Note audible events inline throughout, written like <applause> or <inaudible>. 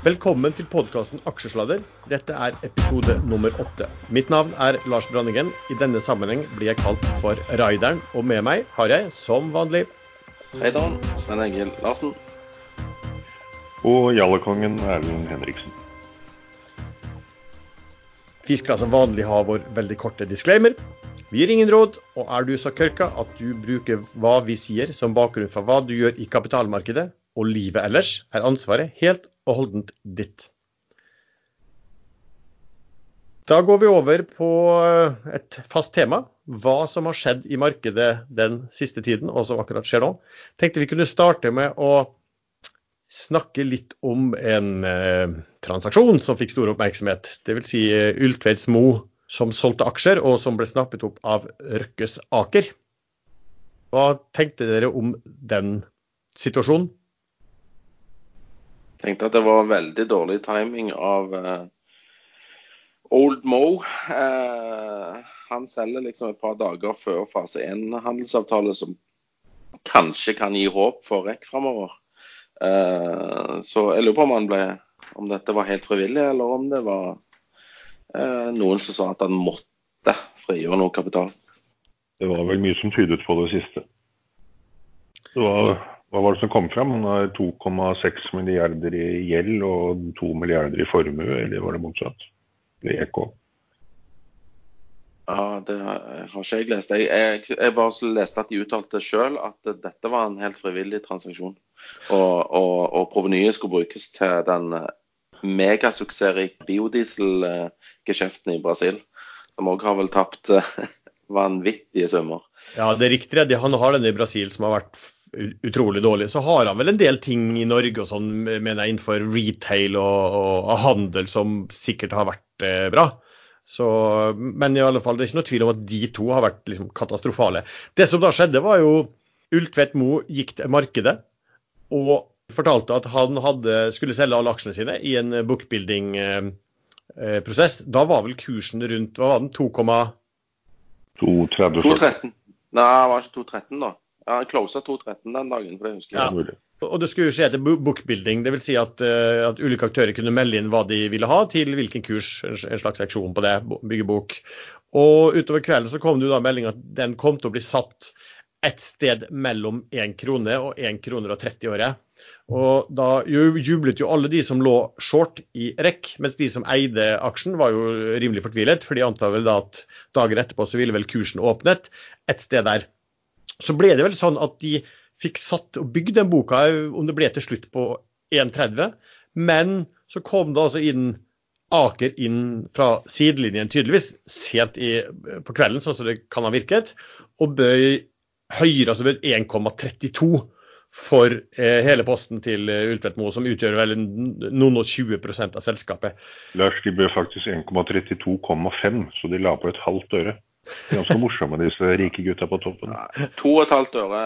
Velkommen til podkasten Aksjesladder. Dette er episode nummer åtte. Mitt navn er Lars Branningen. I denne sammenheng blir jeg kalt for Raideren, og med meg har jeg, som vanlig Hei Dan, Sven Egil Larsen. Og Jallekongen Erlend Henriksen. Vi skal som vanlig ha vår veldig korte disclaimer. Vi gir ingen råd, og er du så kørka at du bruker hva vi sier som bakgrunn for hva du gjør i kapitalmarkedet og livet ellers, er ansvaret helt og holdent ditt. Da går vi over på eh, et fast tema. Hva som har skjedd i markedet den siste tiden, og som akkurat skjer nå. Tenkte vi kunne starte med å snakke litt om en eh, transaksjon som fikk stor oppmerksomhet. Dvs. Si, uh, Ultveits Mo som solgte aksjer, og som ble snappet opp av Røkkes Aker. Hva tenkte dere om den situasjonen? Tenkte at det var veldig dårlig timing av uh, Old Mo. Uh, han selger liksom et par dager før fase 1-handelsavtale, som kanskje kan gi håp for REC framover. Uh, så jeg lurer på om, ble, om, dette var helt frivillig, eller om det var noen som sa at han måtte frigjøre noe kapital. Det var vel mye som tydet på det siste. Det var hva var det som kom fram? Han har 2,6 milliarder i gjeld og 2 milliarder i formue, eller var det motsatt? Det gikk EK. Ja, det har ikke jeg lest. Jeg, jeg, jeg bare leste at de uttalte sjøl at dette var en helt frivillig transaksjon. Og, og, og provenyet skulle brukes til den megasuksessrike biodieselgeskjeften i Brasil. Som òg har vel tapt <laughs> vanvittige summer. Ja, det er riktig. Han har den i Brasil som har vært utrolig dårlig. Så har han vel en del ting i Norge og sånn, mener jeg, innenfor retail og, og, handel som sikkert har vært eh, bra. Så, men i alle fall, det er ikke noe tvil om at de to har vært liksom, katastrofale. Det som da skjedde, var jo Ultvedt Mo gikk til markedet og fortalte at han hadde, skulle selge alle aksjene sine i en bookbuilding-prosess. Eh, da var vel kursen rundt hva var den, 2,213? 213. Nei, det var ikke 213 da. Ja, han closa 2.13 den dagen, for det husker jeg. Ja. Og det skulle jo skje etter bookbuilding, dvs. Si at, uh, at ulike aktører kunne melde inn hva de ville ha til hvilken kurs, en slags seksjon på det, bygge bok. Og utover kvelden så kom det jo da melding at den kom til å bli satt et sted mellom 1 krone og 1 kroner og 30 øre. Og da jublet jo alle de som lå short i rekk, mens de som eide aksjen var jo rimelig fortvilet, for de antar vel da at dagen etterpå så ville vel kursen åpnet et sted der. Så ble det vel sånn at de fikk satt og bygd den boka, om det ble til slutt på 1,30. Men så kom det altså inn Aker inn fra sidelinjen, tydeligvis, sent i, på kvelden, sånn som det kan ha virket, og bøy høyere, altså bøy 1,32 for eh, hele posten til eh, Ultvedt Moe, som utgjør vel noen og 20% av selskapet. Lars, de bød faktisk 1,32,5, så de la på et halvt øre. Ganske morsomme, disse rike gutta på toppen. Ja, to og et halvt øre,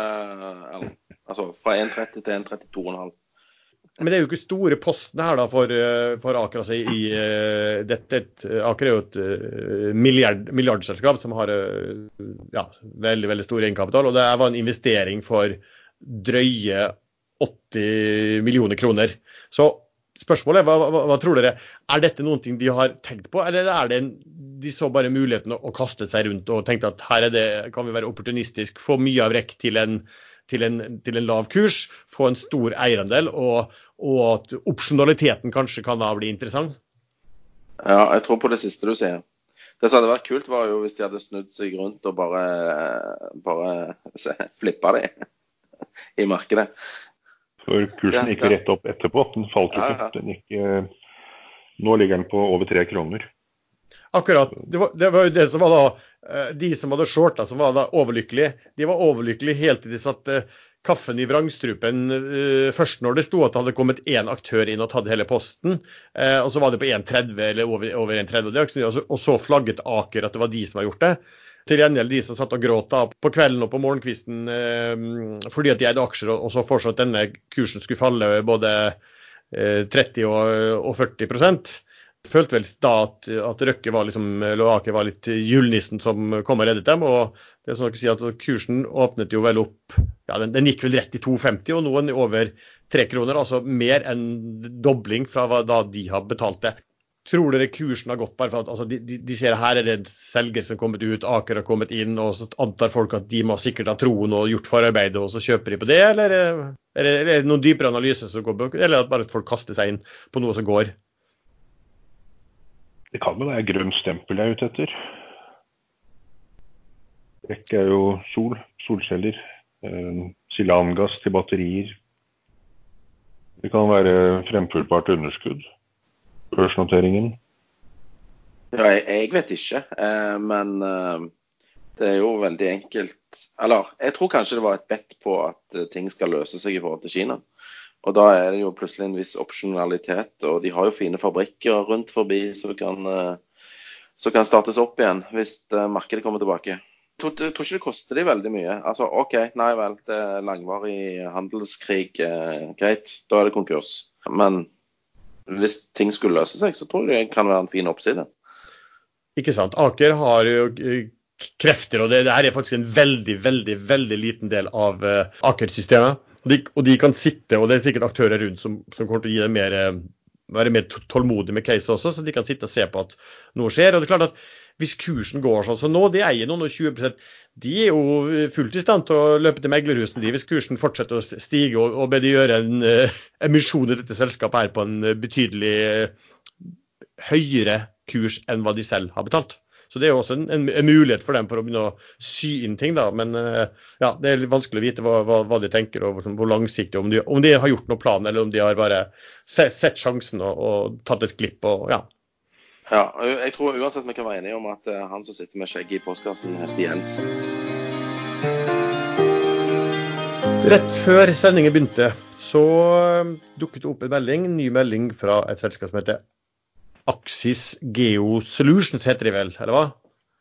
altså fra 1,30 til 1,32,5. Men det er jo ikke store postene her da for, eh, for Aker. altså i uh, dette, et, Aker er jo et uh, milliard, milliardselskap som har uh, ja, veldig veldig stor egenkapital. Og det var en investering for drøye 80 millioner kroner. Så spørsmålet er, hva, hva, hva, tror dere? Er dette noen ting de har tenkt på, eller er det en, de så bare muligheten å kaste seg rundt og tenkte at her det, kan vi være opportunistisk, få mye av rekk til en, til en, til en lav kurs, få en stor eierandel, og, og, at opsjonaliteten kanskje kan da bli interessant? Ja, jeg tror på det siste du sier. Det som hadde vært kult, var jo hvis de hadde snudd seg rundt og bare, bare <laughs> flippa de i markedet. For kursen gikk rett opp etterpå. Den falt jo ikke. Den gikk, eh, nå ligger den på over tre kroner. Akkurat. Det var, det var, jo det som var da eh, De som hadde shorta, som var da overlykkelige, de var overlykkelige helt til de satte kaffen i vrangstrupen først når det sto at det hadde kommet én aktør inn og tatt hele posten. Og så var det på 1,30 eller over, over 1,30. Og, og så flagget Aker at det var de som hadde gjort det. Til gjengjeld de som satt og gråt da på kvelden og på morgenkvisten eh, fordi at de eide aksjer, og så foreslo at denne kursen skulle falle både eh, 30 og, og 40% følte vel da at, at Røkke var liksom, var litt julenissen som kom og reddet dem. og det er sånn at, si at Kursen åpnet jo vel opp ja, den, den gikk vel rett i 2,50, og nå er den over 3 kroner. Altså mer enn dobling fra hva da de har betalt det. Tror dere kursen har gått bare for at altså, de, de, ser her er det en selger som har kommet ut, Aker har kommet inn, og så antar folk at de må sikkert ha troen og gjort forarbeidet, og så kjøper de på det? Eller er det, er det noen dypere analyse som går på, eller at bare folk kaster seg inn på noe som går? Det kan vel være grønt stempel jeg er ute etter. Rekk er jo sol, solceller. Eh, silangass til batterier. Det kan være fremfullbart underskudd. Børsnoteringen. Ja, jeg, jeg, vet ikke, eh, men eh, det er jo veldig enkelt Eller jeg tror kanskje det var et bedt på at eh, ting skal løse seg i forhold til Kina. Og da er det jo plutselig en viss opsjonalitet, og de har jo fine fabrikker rundt forbi som kan, eh, som kan startes opp igjen hvis eh, markedet kommer tilbake. Jeg tror, tror ikke det koster de veldig mye. Altså OK, nei vel, det er langvarig handelskrig, eh, greit, da er det konkurs. Men hvis ting skulle løse seg, så tror jeg det kan være en fin oppside. Ikke sant. Aker har jo eh, krefter, og det, det er faktisk en veldig, veldig, veldig liten del av uh, Aker-systemet. Og, og de kan sitte, og det er sikkert aktører rundt som, som kommer til å gi dem mer, eh, være mer tålmodige med case også, så de kan sitte og se på at noe skjer. og det er klart at Hvis kursen går sånn som nå, de eier noen og 20% de er jo fullt i stand til å løpe til meglerhusene de, hvis kursen fortsetter å stige og, og be de gjøre en uh, emisjon i dette selskapet her på en betydelig uh, høyere kurs enn hva de selv har betalt. Så det er jo også en, en, en, mulighet for dem for å begynne å sy inn ting. da, Men uh, ja, det er litt vanskelig å vite hva, hva, hva de tenker og hvor, hvor langsiktig. Om de, om de, har gjort noen plan, eller om de har bare sett, sett sjansen og, og, tatt et glipp. og ja. Ja, jeg tror uansett vi kan være enige om at uh, han som sitter med skjegget i postkassen, heter Jens. Rett før sendingen begynte, så uh, dukket det opp en melding, en ny melding fra et selskap som heter Axis Geo Solutions heter de vel, eller hva?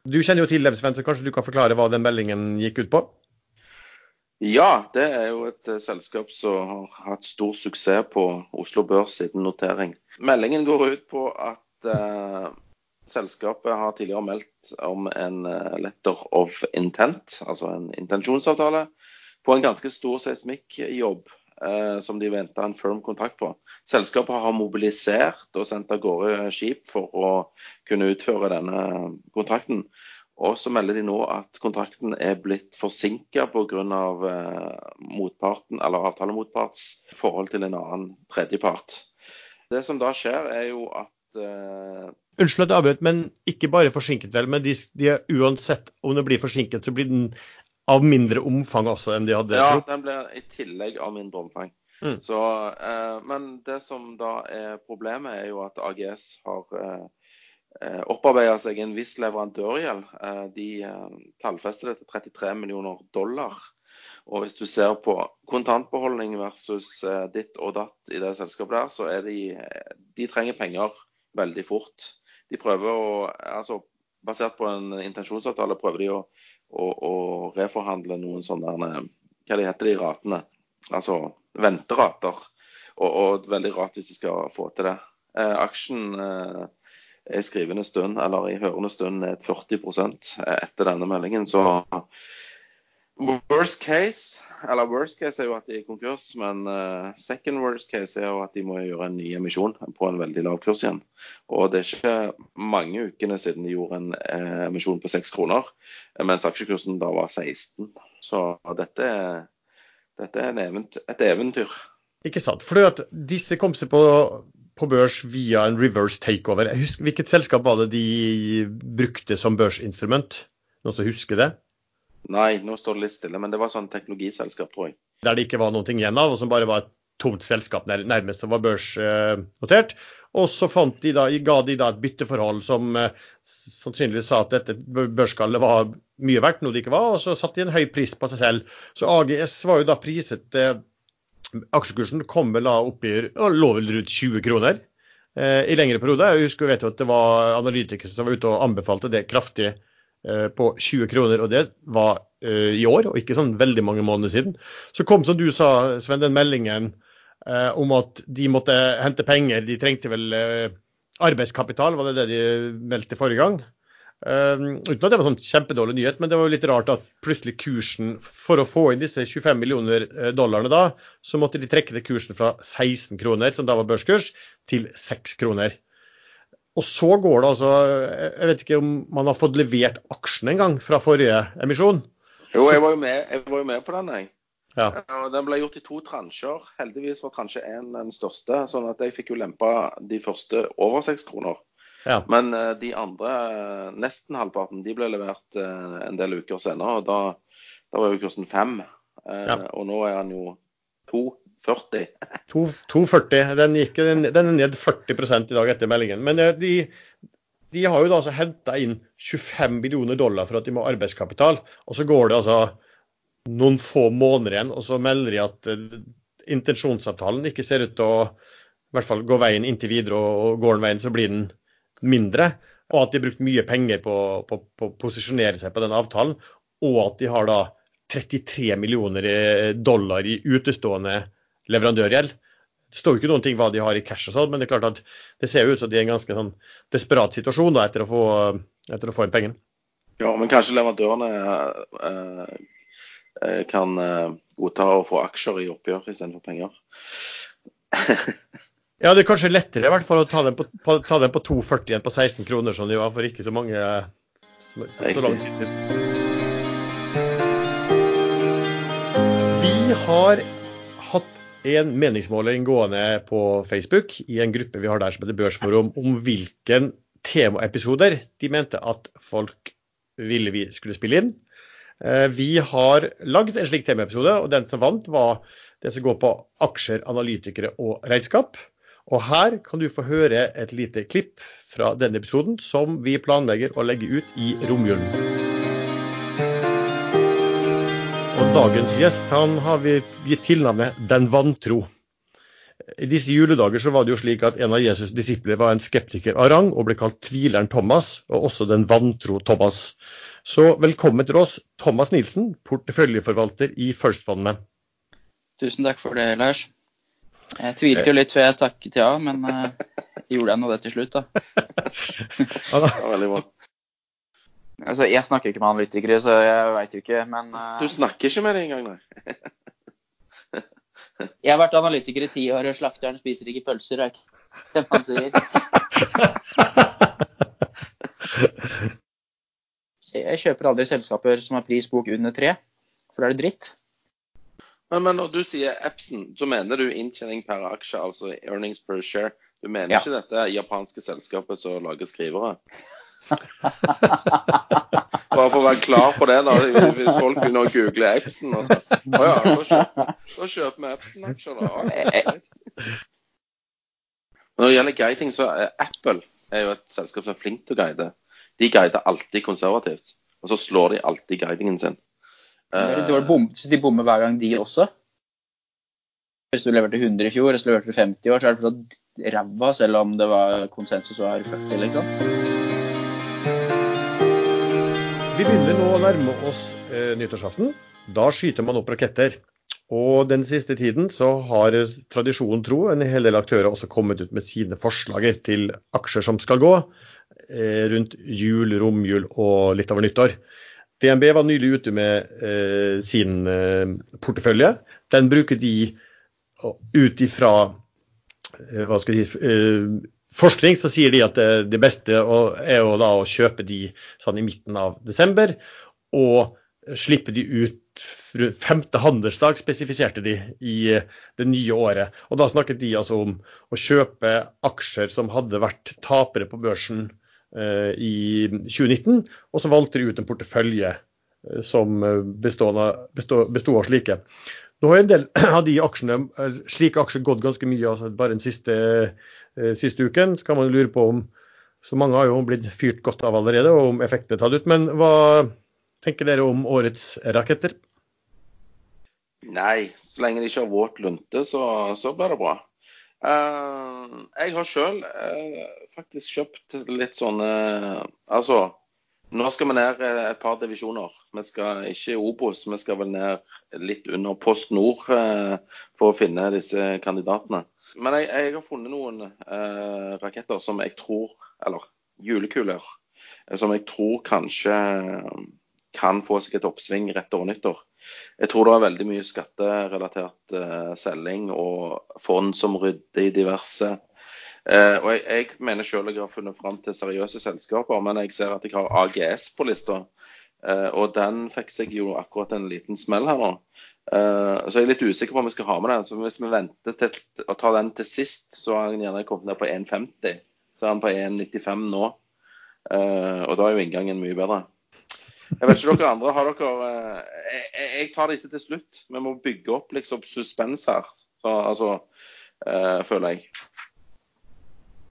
Du kjenner jo til dem, Sven, så kanskje du kan forklare hva den meldingen gikk ut på? Ja, det er jo et uh, selskap som har hatt stor suksess på Oslo Børs siden notering. Meldingen går ut på at uh, selskapet har tidligere meldt om en uh, letter of intent, altså en intensjonsavtale, på en ganske stor seismikkjobb eh, som de venta en firm kontrakt på. Selskapet har mobilisert og sendt av gårde skip for å kunne utføre denne kontrakten. Og så melder de nå at kontrakten er blitt forsinka pga. motparten, eller avtalemotparts forhold til en annen tredjepart. Det som da skjer, er jo at eh, Unnskyld at jeg avbrøt, men ikke bare forsinket, vel. Men de, de, uansett om det blir forsinket, så blir den av mindre omfang også enn de hadde Ja, den blir i tillegg av mindre omfang. Mm. Så, uh, men det som da er problemet, er jo at AGS har eh, eh opparbeida seg en viss leverandørgjeld. De tallfester det til 33 millioner dollar. Og hvis du ser på kontantbeholdning versus ditt og datt i det selskapet der, så er de De trenger penger veldig fort. De prøver å Altså basert på en intensjonsavtale prøver de å å, å reforhandle noen sånne Hva de heter de ratene? Altså venterater. Og, og veldig rart hvis de skal få til det. Eh, aksjen eh, er skrivende stund, eller i hørende stund, ned 40 etter denne meldingen. Så Worst case, eller worst case er jo at de er konkurs, men uh, second worst case er jo at de må gjøre en ny emisjon på en veldig lav kurs igjen. Og det er ikke mange ukene siden de gjorde en uh, emisjon på 6 kroner, mens aksjekursen da var 16. Så dette dette er eventyr, et eventyr. Ikke sant. For at disse kom seg på, på børs via en reverse takeover. Husker, hvilket selskap var det de brukte som børsinstrument? Noen som husker det? Nei, nå står det litt stille, men det var sånn teknologiselskap, tror jeg. Der det ikke var noe igjen av, og som bare var et tomt selskap nærmest som var børsnotert. Og så de da, ga de da et bytteforhold som eh, sannsynligvis sa at dette børskallet var mye verdt, noe det ikke var, og så satte de en høy pris på seg selv. Så AGS var jo da priset eh, Aksjekursen kom vel da opp i lå rundt 20 kroner eh, i lengre perioder. Jeg husker vet at det var analytikere som var ute og anbefalte det kraftig på 20 kroner, og det var uh, i år, og ikke sånn veldig mange måneder siden. Så kom, som du sa, Sven, den meldingen uh, om at de måtte hente penger. De trengte vel arbeidskapital, var det det de meldte forrige gang. Uh, uten at det var sånn kjempedårlig nyhet, men det var jo litt rart at plutselig kursen For å få inn disse 25 millioner dollarene da, så måtte de trekke ned kursen fra 16 kroner, som da var børskurs, til 6 kroner. Og så går det altså Jeg vet ikke om man har fått levert aksjen en gang fra forrige emisjon? Jo, jeg var jo med, jeg var jo med på den, jeg. Ja. Den ble gjort i to transjer. Heldigvis var transje én den største, sånn at jeg fikk jo lempa de første over seks kroner. Ja. Men uh, de andre, uh, nesten halvparten, de ble levert uh, en del uker senere. og Da, da var jo kursen fem. Ja. Og nå er han jo 2,40. 2,40. Den, den, den er ned 40 i dag etter meldingen. Men de, de har jo da altså henta inn 25 millioner dollar for at de må ha arbeidskapital. Og så går det altså noen få måneder igjen, og så melder de at intensjonsavtalen ikke ser ut til å i hvert fall gå veien inntil videre, og går den veien, så blir den mindre. Og at de har brukt mye penger på, å posisjonere seg på den avtalen. Og at de har da 33 millioner dollar i utestående leverandørgjeld. Det står jo ikke noen ting hva de har i cash og sånn, men det er klart at det ser jo ut som de er i en ganske sånn desperat situasjon da, etter, å få, etter å få inn pengene. Ja, men kanskje leverandørene eh, eh, kan eh, godta å få aksjer i oppgjør istedenfor penger. <laughs> Ja, det er kanskje lettere i hvert fall å ta den på, på, ta den på 2,40 enn på 16 kroner, som de var for ikke så mange så, så lang tid. Vi har en meningsmåling gående på Facebook i en gruppe vi har der som heter Børsforum, om hvilken temaepisoder de mente at folk ville vi skulle spille inn. Vi har lagd en slik temaepisode, og den som vant, var det som går på aksjer, analytikere og regnskap. Og her kan du få høre et lite klipp fra denne episoden som vi planlegger å legge ut i romjulen. Dagens gjest han har vi gitt tilnavnet Den vantro. I disse juledager så var det jo slik at en av Jesus' disipler var en skeptiker av rang og ble kalt tvileren Thomas, og også den vantro Thomas. Så velkommen til oss, Thomas Nilsen, porteføljeforvalter i First-fondet. Tusen takk for det, Lars. Jeg tvilte jo litt før jeg takket ja, men uh, gjorde jeg nå det til slutt, da. <laughs> det var veldig bra. Altså, jeg snakker ikke med analytikere, så jeg veit jo ikke, men uh, Du snakker ikke med dem engang, nei? jeg har vært analytiker i ti år, og slakteren spiser ikke pølser, er ikke det man sier. Jeg kjøper aldri selskaper som har prisbok under tre, for da er det dritt. Men, men når du sier Epson, så mener du inntjening per aksje, altså earnings per share. Du mener Ja. ikke dette japanske selskapet som lager skrivere? Bare for å være klar på det, da. Hvis folk begynner å google Epson og så Å ja, da kjøper, da kjøper vi Epson-aksjer, da. Når det gjelder guiding, så er Apple er jo et selskap som er flink til å guide. De guider alltid konservativt. Og så slår de alltid guidingen sin. Bom, så de bommer hver gang, de også. Hvis du leverte 100 i fjor, og så leverte du 50 i år, så er det fortsatt ræva, selv om det var konsensus var 40, liksom. Begynner nå å nærme oss eh, nyttårsaften. Da skyter man opp raketter. Og den siste tiden så har eh, tradisjonen tro en hel del aktører også kommet ut med sine forslager til aksjer som skal gå eh, rundt jul, romjul og litt over nyttår. DNB var nylig ute med eh, sin eh, portefølje. Den bruker de og ut ifra eh, hva skal jeg si, eh, forskning, så sier de at det, det beste å- er da å kjøpe de sånn i midten av desember, og slippe de ut femte handelsdag, spesifiserte de i eh, det nye året. Og da snakket de altså om å kjøpe aksjer som hadde vært tapere på børsen eh, i 2019, og så valgte de ut en portefølje eh, som eh, bestod av, bestod, bestod av slike. Nå har en del <clears throat> av de aksjene, eh, slike aksjer gått ganske mye altså bare den siste, eh, siste uken. Så kan man lure på om Så mange har jo blitt fyrt godt av allerede, og om effektene er tatt ut. Men hva tenker dere om årets raketter? Nei, så lenge de ikke har våt lunte, så, så blir det bra. Uh, jeg har sjøl faktisk kjøpt litt sånne Altså, nå skal vi ned eh, et par divisjoner. Vi skal ikke i Obos, vi skal vel ned litt under Post Nord eh, for å finne disse kandidatene. Men jeg, jeg har funnet noen eh, raketter som jeg tror Eller julekuler. eh, Som jeg tror kanskje kan få seg et oppsving rett over nyttår. Jeg tror det er veldig mye skatterelatert eh, selging og fond som rydder i diverse. Eh, og jeg, jeg mener selv jeg har funnet fram til seriøse selskaper, men jeg ser at jeg har AGS på lista. Eh, og den fikk seg jo akkurat en liten smell her nå. Eh, så jeg er litt usikker på om vi skal ha med den. Så hvis vi venter til å ta den til sist, så har den gjerne kommet ned på 1,50. Så er den på 1,95 nå. Og da er jo inngangen mye bedre. Jeg vet ikke dere andre, har dere jeg, jeg tar disse til slutt. Vi må bygge opp liksom suspens her, så, altså, eh, føler jeg.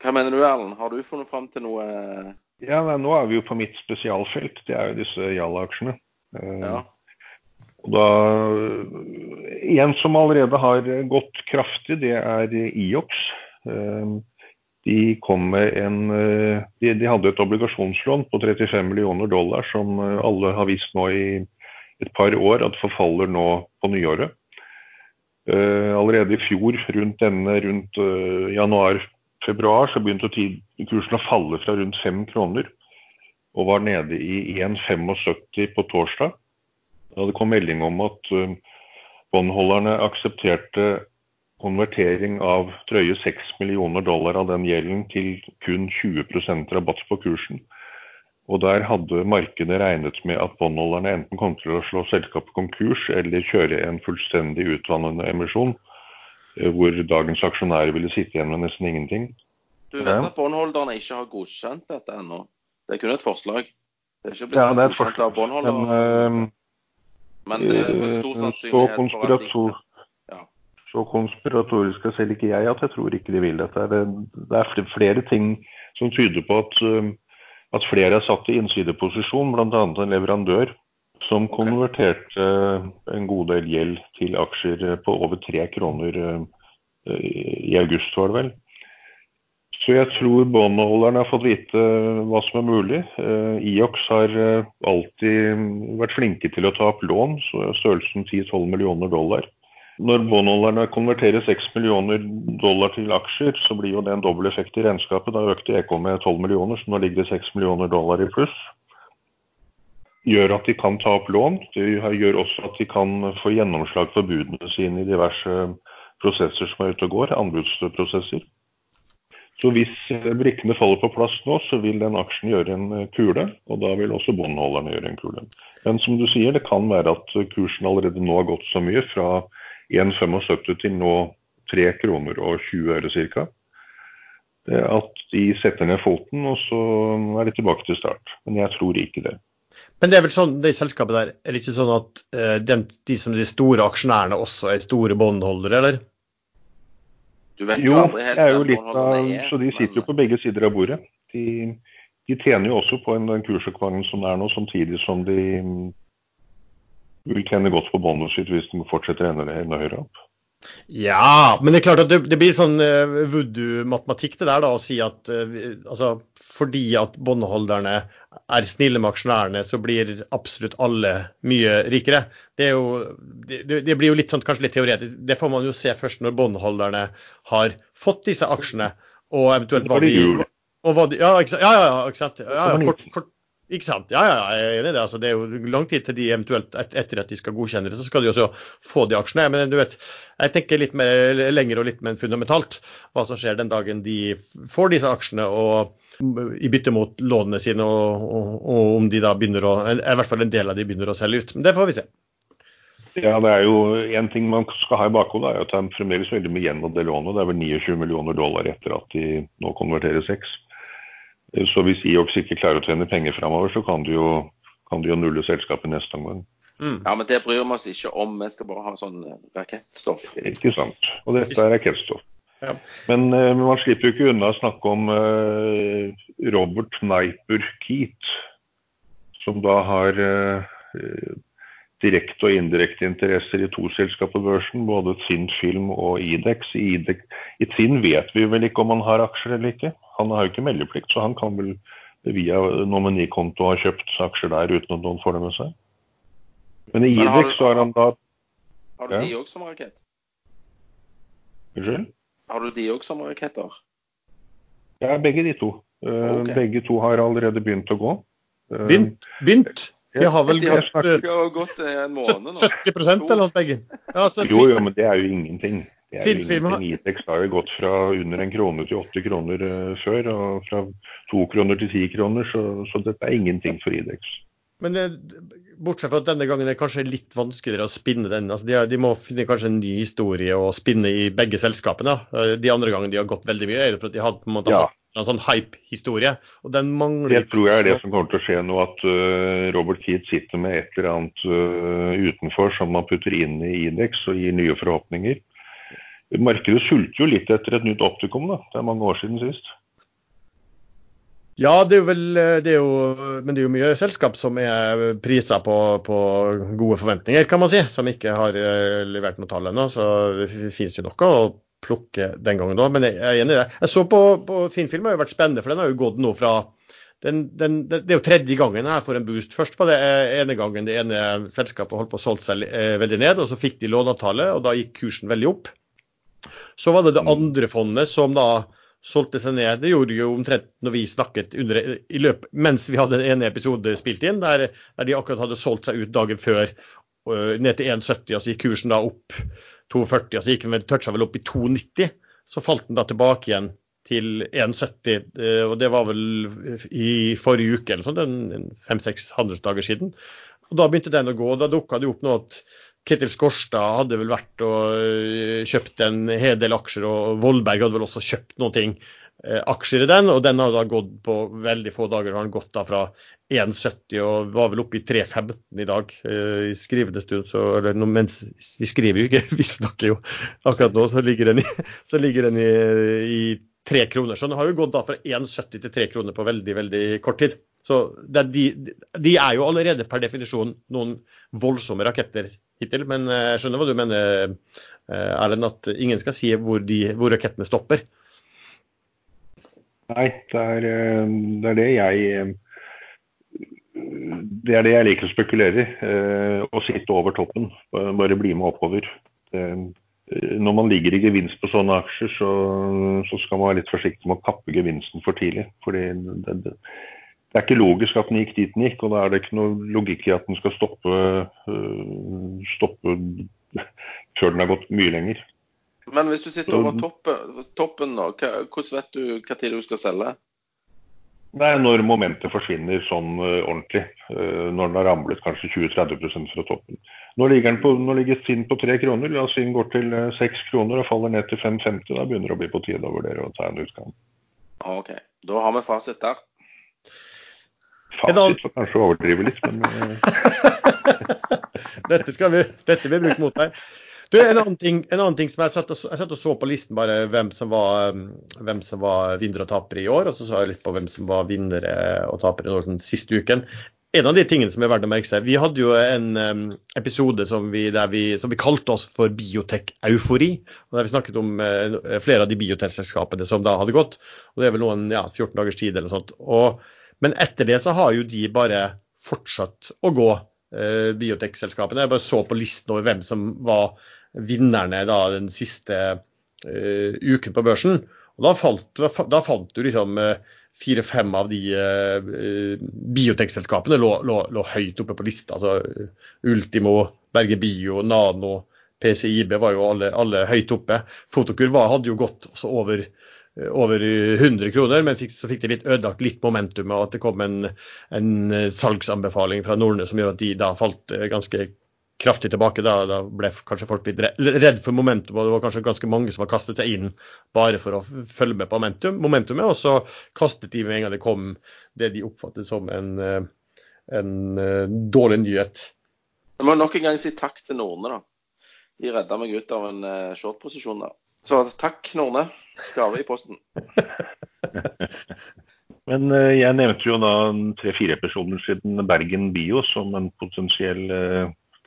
Hva mener du, Erlend? Har du funnet fram til noe eh, Ja, nei, Nå er vi jo på mitt spesialfelt. Det er jo disse Jalla-aksjene. Eh, Ja. Og da, En som allerede har gått kraftig, det er IOX. Eh, De en de, de hadde et obligasjonslån på 35 millioner dollar som alle har visst nå i et par år at forfaller nå på nyåret. Allerede i fjor, rundt denne, rundt eh, januar-februar, så begynte kursen å falle fra rundt 5 kroner og var nede i 1,75 på torsdag. Da det kom melding om at båndholderne aksepterte konvertering av drøye 6 millioner dollar av den gjelden til kun 20 rabatt på kursen. Og der hadde markedet regnet med at båndholderne enten kom til å slå selskapet konkurs eller kjøre en fullstendig utvannende emisjon, eh, hvor dagens aksjonærer ville sitte igjen med nesten ingenting. Du vet Ja. at båndholderne ikke har godkjent dette ennå? Det er kun et forslag. Det er ikke blitt Ja, det er et godkjent av forslag. Men, uh, Men det er med stor Eh, sannsynlighet for at de så konspiratorisk er selv ikke jeg at jeg tror ikke de vil dette. Det, det er flere ting som tyder på at, at flere er satt i innsideposisjon, bl.a. en leverandør som konverterte en god del gjeld til aksjer på over tre kroner uh, i august, var det vel. Så jeg tror båndholderne har fått vite hva som er mulig. Eh, IOX har eh, alltid vært flinke til å ta opp lån, så størrelsen 10-12 millioner dollar. Når båndholderne konverterer 6 millioner dollar til aksjer, så blir jo det en dobbel effekt i regnskapet. Da økte EK med 12 millioner, så nå ligger det 6 millioner dollar i pluss. Gjør at de kan ta opp lån. Det gjør også at de kan få gjennomslag for budene sine i diverse prosesser som er ute og går, anbudsprosesser. Så hvis eh, brikkene faller på plass nå, så vil den aksjen gjøre en eh, kule, og da vil også båndholderne gjøre en kule. Men som du sier, det kan være at eh, kursen allerede nå har gått så mye, fra 1,75 til nå 3 kroner og 20 øre ca. At de setter ned foten, og så er de tilbake til start. Men jeg tror ikke det. Men det er vel sånn, det selskapet der, er det ikke sånn at eh, de, de som de store aksjonærene også er store båndholdere, eller? Du vet Jo, det er jo litt av, er, så de sitter jo på begge sider av bordet. De, de tjener jo også på en, den kursoppgangen som er nå, samtidig som de mm, vil tjene godt på båndet sitt hvis de fortsetter enda, enda høyere opp. Ja, men det er klart at det, det blir sånn uh, voodoo-matematikk det der da, å si at uh, altså, fordi at båndholderne er snille med aksjonærene, så blir absolutt alle mye rikere. Det, jo, det, det- blir jo litt sånn, kanskje litt teoretisk. Det får man jo se først når båndholderne har fått disse aksjene, og eventuelt hva de, og hva de. Ja, ja, ja, ikke sant? Ja, ja, kort, kort, ikke sant? Ja, ja, jeg er enig i det. Altså, det er jo lang tid til de eventuelt et, etter at de skal godkjenne det, så skal de også få de aksjene. Men du vet, jeg tenker litt mer lenger og litt mer fundamentalt hva som skjer den dagen de får disse aksjene og i bytte mot lånene sine, og, og, og om de da begynner å I hvert fall en del av de begynner å selge ut. Men det får vi se. Ja, det er jo En ting man skal ha i bakhodet, er at er fremdeles veldig mye igjen av det lånet. Det er vel 29 millioner dollar etter at de nå konverterer seks. Så hvis IOX ikke klarer å tjene penger framover, så kan de jo, kan de jo nulle selskapet neste omgang. Mm. Ja, men det bryr vi oss ikke om. Vi skal bare ha sånn eh, rakettstoff. Ikke sant. Og dette er rakettstoff. Ja. Men men, man slipper jo ikke unna å snakke om eh, Robert Neiper Keat, som da har eh, direkte og indirekte interesser i to selskap på børsen, både Tinn Film og Idex. I, Idex. I Tinn vet vi vel ikke om han har aksjer eller ikke. Han har jo ikke meldeplikt, så han kan vel via nominikonto ha kjøpt aksjer der uten at noen får det med seg. Men i Idex så har han da Har du Ja. de òg som rakett? Unnskyld? Har du de òg som raketter? Ja, begge de to. Okay. Begge to har allerede begynt å gå. Begynt? Begynt? De har vel De har, gått eh, har gått eh, en måned nå. 70 eller noe begge. Ja, så Jo, jo, men det er jo ingenting. Det er jo ingenting. Idex har jo gått fra under en krone til åtte kroner eh, før, og fra to kroner til ti kroner, så, så dette er ingenting for Idex. Men eh, bortsett fra at denne gangen er det kanskje litt vanskeligere å spinne den. Altså, de, de må finne kanskje en ny historie å spinne i begge selskapene. Eh, De andre gangene de har gått veldig mye, er det for at de har på en måte Ja. en sånn hype-historie. Og den mangler Det tror jeg er det som kommer til å skje nå, at uh, Robert Keith sitter med et eller annet uh, utenfor som man putter inn i Idex og gir nye forhåpninger. Markedet sulter jo litt etter et nytt optikum, da. Det er mange år siden sist. Ja, det er jo vel eh, det er jo, Men det er jo mye selskap som er priser på, på gode forventninger, kan man si. Som ikke har eh, levert noe tall ennå. Så det finnes jo noe å plukke den gangen da. Men jeg er enig i det. Jeg så på, på Finnfilm, har jo vært spennende, for den har jo gått nå fra den, den, det er jo tredje gangen jeg får en boost. Først var det ene gangen det ene selskapet holdt på å solge seg eh, veldig ned, og så fikk de låneavtale, og da gikk kursen veldig opp. Så var det det andre fondet som da solgte seg ned. Det gjorde jo omtrent når vi snakket under, løpet, mens vi hadde en episode spilt inn, der, der de akkurat hadde solgt seg ut dagen før øh, ned til 1,70, og så gikk kursen da opp 2,40, og så gikk den vel, toucha vel opp i 2,90. Så falt den da tilbake igjen til 1,70, øh, og det var vel i forrige uke eller sånn, fem-seks handelsdager siden. Og Da begynte den å gå, og da dukka det opp nå at Ketil Skorstad hadde vel vært og øh, kjøpt en hel del aksjer, og Vollberg hadde vel også kjøpt noen ting, øh, aksjer i den. Og den har da gått på veldig få dager. har den gått da fra 1,70 og var vel oppe i 3,15 i dag øh, i skrivende stund. Så, eller, mens vi skriver jo ikke, <laughs> vi snakker jo akkurat nå, så ligger den i, ligger den i, i 3 kroner. Så den har jo gått da fra 1,70 til 3 kroner på veldig, veldig kort tid. Så de, de er jo allerede per definisjon noen voldsomme raketter hittil. Men eh, jeg skjønner hva du mener, eh, Erlend, at ingen skal si hvor, de, hvor rakettene stopper. Nei, det er, eh, det er det jeg Det er det jeg liker å spekulere i. Å sitte over toppen. Bare bli med oppover. Det, når man ligger i gevinst på sånne aksjer, så, så skal man være litt forsiktig med å kappe gevinsten for tidlig. Fordi det, det, det er ikke logisk at den gikk dit den gikk, og da er det ikke noe logikk i at den skal stoppe, øh, stoppe <laughs> før den har gått mye lenger. Men hvis du sitter over toppen, toppen nå, hvordan vet du hva tid du skal selge? Det er når momentet forsvinner sånn øh, ordentlig. øh, når den har ramlet kanskje 20-30% fra toppen. Nå ligger, den på, nå ligger Finn på tre kroner. La oss si den går til øh, seks kroner og faller ned til 5,50. Da begynner det å bli på tide å vurdere å ta en utgang. OK. Da har vi fasit der. Fasit får kanskje overdrive litt, men <laughs> dette, skal vi, dette vil vi bruke mot deg. Du, en annen ting, en annen ting som jeg satt, og, jeg satt og så på listen bare hvem som var, um, hvem som var vinner og tapere i år, og så sa jeg litt på hvem som var vinnere og tapere den siste uken. En av de tingene som er verdt å merke seg, Vi hadde jo en um, episode som vi, vi, som vi kalte oss for Biotek-eufori. Der vi snakket om uh, flere av de biotekselskapene som da hadde gått. og Det er vel noen ja, 14 dagers tid eller noe sånt. Og, men etter det så har jo de bare fortsatt å gå, uh, biotekselskapene. Jeg bare så på listen over hvem som var vinnerne da den siste uh, uken på børsen. Og da falt, da fant du liksom fire-fem av de uh, biotekselskapene lå, lå, lå høyt oppe på lista. Altså eh, Ultimo, Berge Bio, Nano, PCIB var jo alle, alle høyt oppe. Fotokur var, hadde jo gått over, eh, over 100 kroner, men fikk, så fikk de litt ødelagt litt momentum. Og at det kom en, en eh, salgsanbefaling fra Nordne som gjør at de da falt eh, ganske kraftig tilbake. Da, da ble kanskje folk litt re- redd for momentum, og det var kanskje ganske mange som har kastet seg inn bare for å følge med på momentum, momentumet, og så kastet de med en gang det kom det de oppfattet som en, eh, en eh, dårlig nyhet. Jeg må nok en gang si takk til Norne, da. De redda meg ut av en eh, short-posisjon der. Så takk, Norne. Gave i posten. <laughs> Men jeg nevnte jo da tre-fire episoder siden Bergen Bio som en potensiell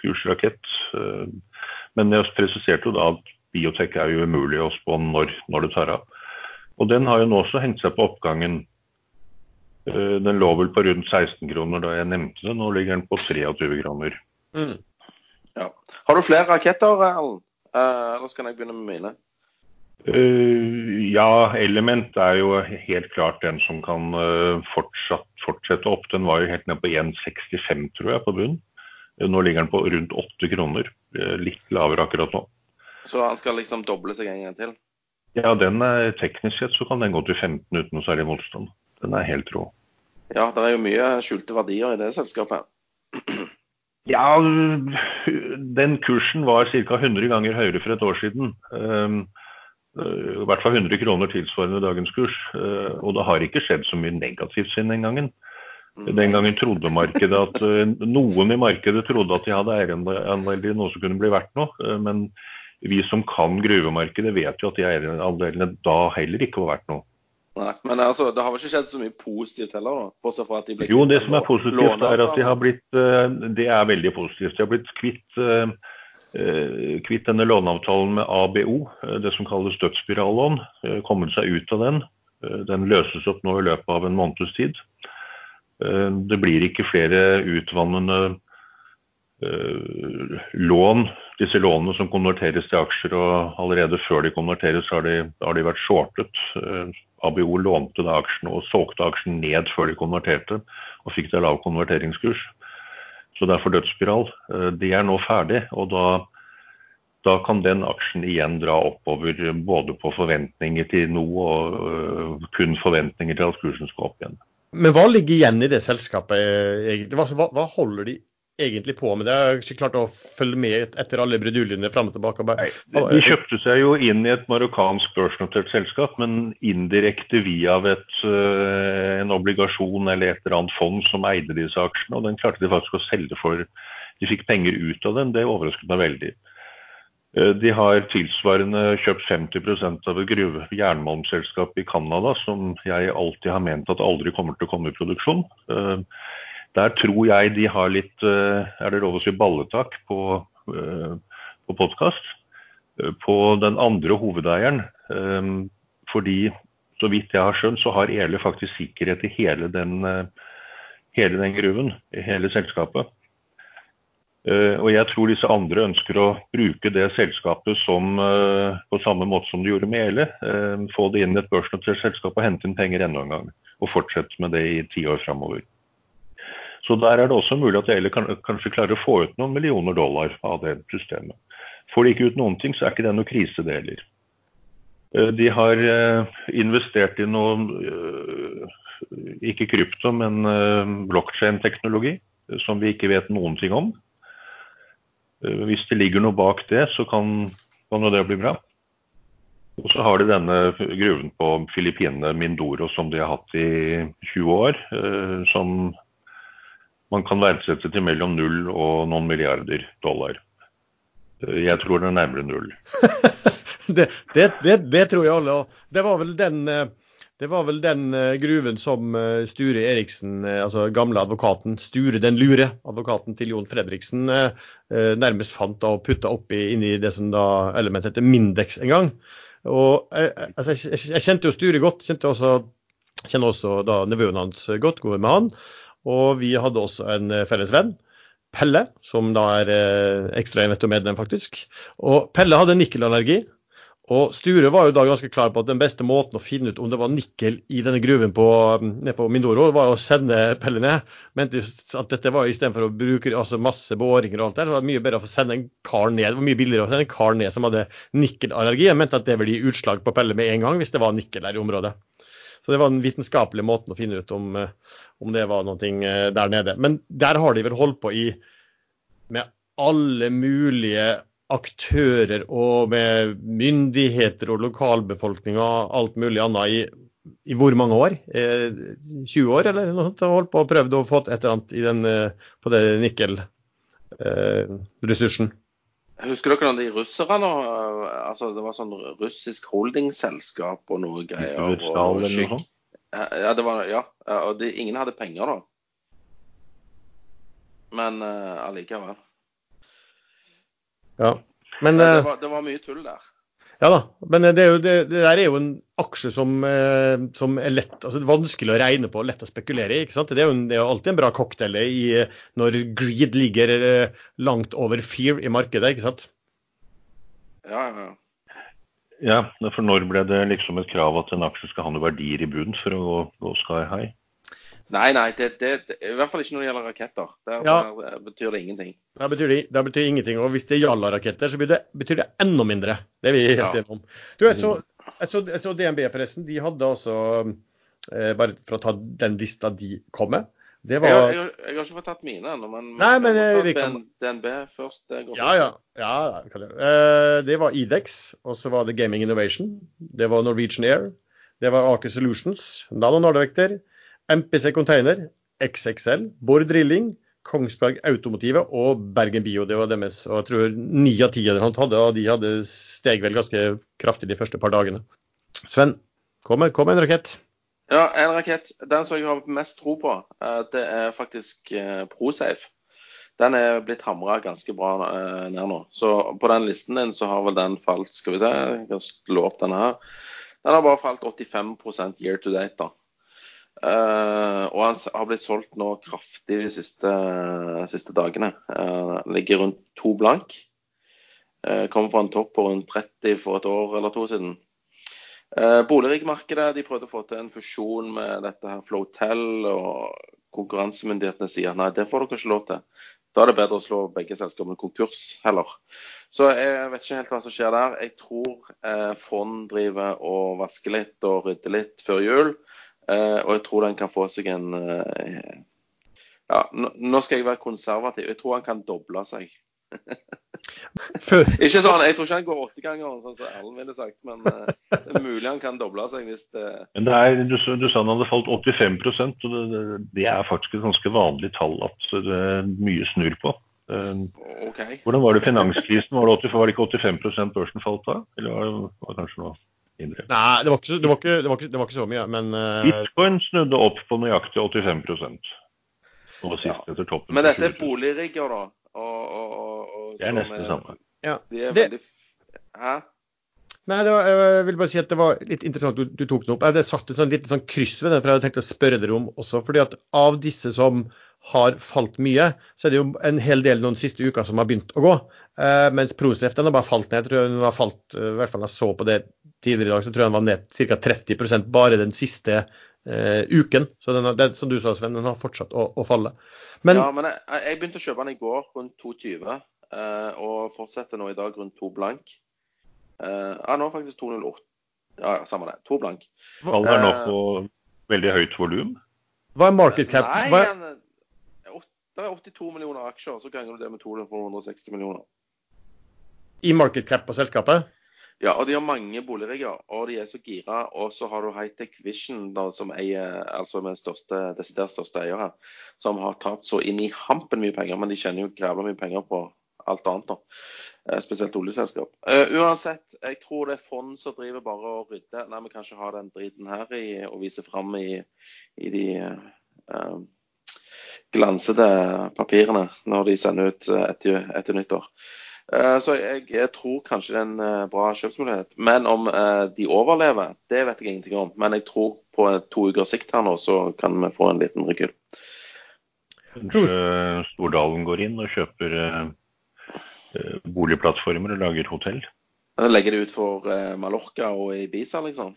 kursrakett. Men jeg presiserte jo da at biotek er jo umulig å spå når, når det tar av. Og den har jo nå også hengt seg på oppgangen. Eh, Den lå vel på rundt 16 kroner da jeg nevnte det. Nå ligger den på 23 kroner. Ja. Har du flere raketter, Erlend? Eh, eller skal jeg begynne med mine? Uh, ja, Element er jo helt klart den som kan uh, fortsatt, fortsette opp. Den var jo helt ned på 1,65 tror jeg på bunnen. Uh, nå ligger den på rundt åtte kroner. litt lavere akkurat nå. Så han skal liksom doble seg en gang til? Ja, den er teknisk sett så kan den gå til 15 uten noe særlig motstand. Den er helt rå. Ja, det er jo mye skjulte verdier i det selskapet. <clears throat> Ja, den kursen var ca. 100 ganger høyere for et år siden. Um, Eh, i hvert fall 100 kroner tilsvarende dagens kurs. Eh, og det har ikke skjedd så mye negativt siden den gangen. Den gangen trodde markedet at eh, noen i markedet trodde at de hadde eierandeler i noe som kunne bli verdt noe. Men vi som kan gruvemarkedet, vet jo at de eierandelene da heller ikke var verdt noe. Nei, Men altså, det har vel ikke skjedd så mye positivt heller? da, bortsett fra at de ble Jo, det som er positivt, er at de har blitt Det er veldig positivt. De har blitt kvitt Eh, kvitt denne låneavtalen med ABO, eh, det som kalles dødsspirallån. Eh, kommet seg ut av den. Den løses opp nå i løpet av en måneds tid. Det blir ikke flere utvannende lån, disse lånene som konverteres til aksjer. og Allerede før de konverteres har de, har de vært shortet. ABO lånte da aksjene og solgte aksjen ned før de konverterte, og fikk da lav konverteringskurs. Så det er for dødsspiral. Eh, de er nå ferdig, og da, da, kan den aksjen igjen dra oppover både på forventninger til noe og kun forventninger til at kursen skal opp igjen. Men hva ligger igjen i det selskapet egentlig? Hva, hva holder de egentlig på med det? Jeg har ikke klart å følge med etter alle bruduljene fram og tilbake. Nei, de kjøpte seg jo inn i et marokkansk børsnotert selskap, men indirekte via et, eh, en obligasjon eller et eller annet fond som eide disse aksjene. Og den klarte de faktisk å selge for De fikk penger ut av den, det overrasket meg veldig. Eh, de har tilsvarende kjøpt 50 av et gruve jernmalmselskap i Canada, som jeg alltid har ment at aldri kommer til å komme i produksjon. Eh, der tror jeg de har litt eh, Er det lov å si balletak på, på podkast? På den andre hovedeieren. Fordi så vidt jeg har skjønt, så har Ele faktisk sikkerhet i hele den, hele den gruven. Hele selskapet. Og jeg tror disse andre ønsker å bruke det selskapet som, på samme måte som de gjorde med Ele. Få det inn i et børsnotert selskap og hente inn penger enda en gang. Og fortsette med det i ti år framover. Så der er det også mulig at Ele kan, kanskje klarer å få ut noen millioner dollar av det systemet. Får de ikke ut noen ting, så er ikke det noe krise, det heller. Eh, de har eh, investert i noe eh, ikke krypto, men blokkjedeteknologi, som vi ikke vet noen ting om. Hvis det ligger noe bak det, så kan, kan jo det bli bra. Og så har de denne gruven på Filippinene, Mindoro, som de har hatt i 20 år. Som man kan verdsette til mellom null og noen milliarder dollar. Jeg tror det er nærmere null. <laughs> det, det, det, det, tror jeg alle. Det var vel den, eh, det var vel den eh, gruven som eh, Sture Eriksen, altså gamle advokaten, Sture den lure advokaten til Jon Fredriksen, nærmest fant og putta oppi inn i det som da elementet heter Mindex en gang. Og altså, jeg, jeg, kjente jo Sture godt. kjente også, Kjenner også da nevøen hans godt, går med han. Og vi hadde også en eh, felles venn, Pelle, som da er eh, ekstra investormedlem, faktisk. Og Pelle hadde nikkelallergi. Og Sture var jo da ganske klar på at den beste måten å finne ut om det var nikkel i denne gruven på, nede på Mindoro, var å sende Pelle ned. Mente at dette var istedenfor å bruke altså masse båringer og alt der, så var det mye bedre å få sende en kar ned. Det var mye billigere å sende en kar ned som hadde nikkelallergi. Jeg mente at det ville gi utslag på Pelle med en gang hvis det var nikkel der i området. Så det var den vitenskapelige måten å finne ut om, eh, om det var noe eh, der nede. Men der har de vel holdt på i med alle mulige aktører og med myndigheter og lokalbefolkning og alt mulig annet i, i hvor mange år? Eh, 20 år, eller noe sånt? Holdt på og prøvd å få et eller annet den, eh, på det nikkelressursen. Eh, Husker dere når de russerne altså Det var sånn russisk holdingselskap og noe greier. Og, og ja, det var, ja, og de, ingen hadde penger da. Men uh, allikevel. Ja, men det, det, eh, var, det, var, mye tull der. Ja da, men det, jo, det, der er jo en aksje som, eh, som, er lett, altså vanskelig å regne på og lett å spekulere i. ikke sant? Det er jo, en, det er jo alltid en bra cocktail i, når greed ligger langt over fear i markedet. ikke sant? Ja, ja, ja. Ja, for når ble det liksom et krav at en aksje skal ha noen verdier i bunnen for å gå, gå sky high? Nei, nei, det, det, det, i hvert fall ikke når det gjelder raketter. Der, Ja. der betyr det ingenting. Det betyr, det, betyr ingenting. Og hvis det gjelder raketter, så betyr det, betyr det enda mindre. Det er vi helt Ja. enige om. Du, jeg så, jeg så, jeg så DNB forresten. De hadde altså eh, Bare for å ta den lista de kom med. Det Jeg, jeg, har- jeg har ikke fått tatt mine ennå, men Nei, men, eh, vi kan- DNB først. Det går Ja, ja. ja det. Eh, det var Idex, og så var det Gaming Innovation. Det var Norwegian Air. Det var Aker Solutions, Nano Nordvekter, MPC Container, XXL, Bård Drilling, Kongsberg Automotive og Bergen Bio. Det var deres. Og jeg tror ni av ti dem hadde, og de hadde steg vel ganske kraftig de første par dagene. Sven, kom med, kom med en rakett. Ja, en rakett. Den som jeg har mest tro på, eh, det er faktisk eh, ProSafe. Den er blitt hamra ganske bra eh, ned nå. Så på den listen din så har vel den falt Skal vi se, jeg har slå opp her. Den har bare falt 85% year to date, da. Eh, og han har blitt solgt nå kraftig de siste, siste dagene. Uh, ligger rundt to blank. Uh, kom fra en topp på rundt 30 for et år eller to siden. Uh, Boligmarkedet de prøvde å få til en fusjon med dette her Flotel, og konkurransemyndighetene sier nei, det får dere ikke lov til. Da er det bedre å slå begge selskapene konkurs heller. Så jeg vet ikke helt hva som skjer der. Jeg tror eh, fond driver og vasker litt og rydder litt før jul. Eh, og jeg tror den kan få seg en eh, Ja, nå, nå skal jeg være konservativ. Jeg tror han kan doble seg. <laughs> Ikke sånn, Jeg tror ikke han går åtte ganger, sånn som Erlend ville sagt, men uh, det er mulig han kan doble seg hvis det Men det er, du, sa- du sa han hadde falt 85 og det, det- det er faktisk et ganske vanlig tall at det er mye snur på. Uh, okay. Hvordan var det finanskrisen? Var det, 80, var det ikke 85 børsen falt da? Eller var det, var det kanskje noe mindre? nei, det var, ikke, så- det, var ikke, det, var ikke, det var ikke så mye, men eh, Bitcoin snudde opp på nøyaktig 85 nå sist Ja. etter toppen. Men dette er 20 000. boligrigger, da. Og, og, og, og, Det er nesten det samme. ja. De er Det- veldig Hæ? Nei, det var, jeg vil bare si at det var litt interessant du, du tok den opp. Jeg hadde satt et sånn litt sånn kryss ved den, for jeg hadde tenkt å spørre dere om også. fordi at av disse som har falt mye, så er det jo en hel del noen siste uker som har begynt å gå. Eh, mens Prosef den har bare falt ned. Jeg tror den har falt, eh, i hvert fall jeg så på det tidligere i dag, så tror jeg den var ned ca. 30% bare den siste eh, uken. Så den har, det, som du sa, Sven, den har fortsatt å, å falle. Men ja, men jeg, jeg begynte å kjøpe den i går rundt 2,20, eh, og fortsetter nå i dag rundt 2 blank. Eh, ja, nå faktisk 2,08. Ja, ja, samme det. 2 blank. Faller den nå Eh, på veldig høyt volum. hva er market cap? Nei, Hva er, han, eh, åt- det er 82 millioner aksjer, så ganger du det med 260 millioner. I market cap på selskapet? Ja, og de har mange boligrigger, og de er så gira. Og så har du Hightech Vision, da, som eier, altså med største, desidert største eier her, som har tapt så inn i hampen mye penger, men de tjener jo grævla mye penger på alt annet, da. Eh, spesielt oljeselskap. Eh, uansett, jeg tror det er fond som driver bare og rydder. Nei, vi kan ikke ha den driten her i, og vise fram i, i de eh, glansede papirene når de sender ut eh, etter, etter nyttår. Eh, Så jeg, jeg tror kanskje det er en eh, bra kjøpsmulighet. Men om de overlever, det vet jeg ingenting om. Men jeg tror på to ukers sikt her nå, så kan vi få en liten rekyl. Kanskje Stordalen går inn og kjøper boligplattformer og lager hotell. Legger det ut for Mallorca og Ibiza, liksom.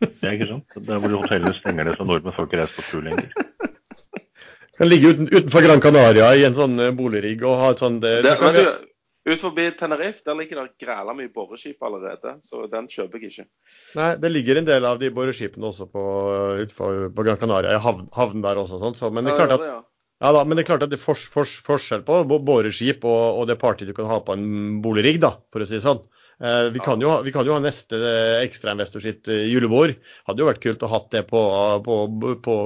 Det er ikke sant? Der hvor hotellene stenger det så nordmenn får ikke reist på tur lenger. Kan ligge uten, utenfor Gran Canaria i en sånn eh, boligrigg og ha et sånt det, Det, men du, ut forbi Tenerife der ligger det græla mye boreskip allerede, så den kjøper jeg ikke. Nei, det ligger en del av de boreskipene også på, utenfor på Gran Canaria, i havn, havn der også. Sånn, så, men, det er klart at, Ja, ja, da, men det er klart at det er fors, fors, forskjell på boreskip og, og det party du kan ha på en boligrigg, da, for å si det sånn. Eh, vi, kan jo, vi kan jo ha neste eh, ekstrainvestor sitt eh, julebord. Hadde jo vært kult å ha det på, på, på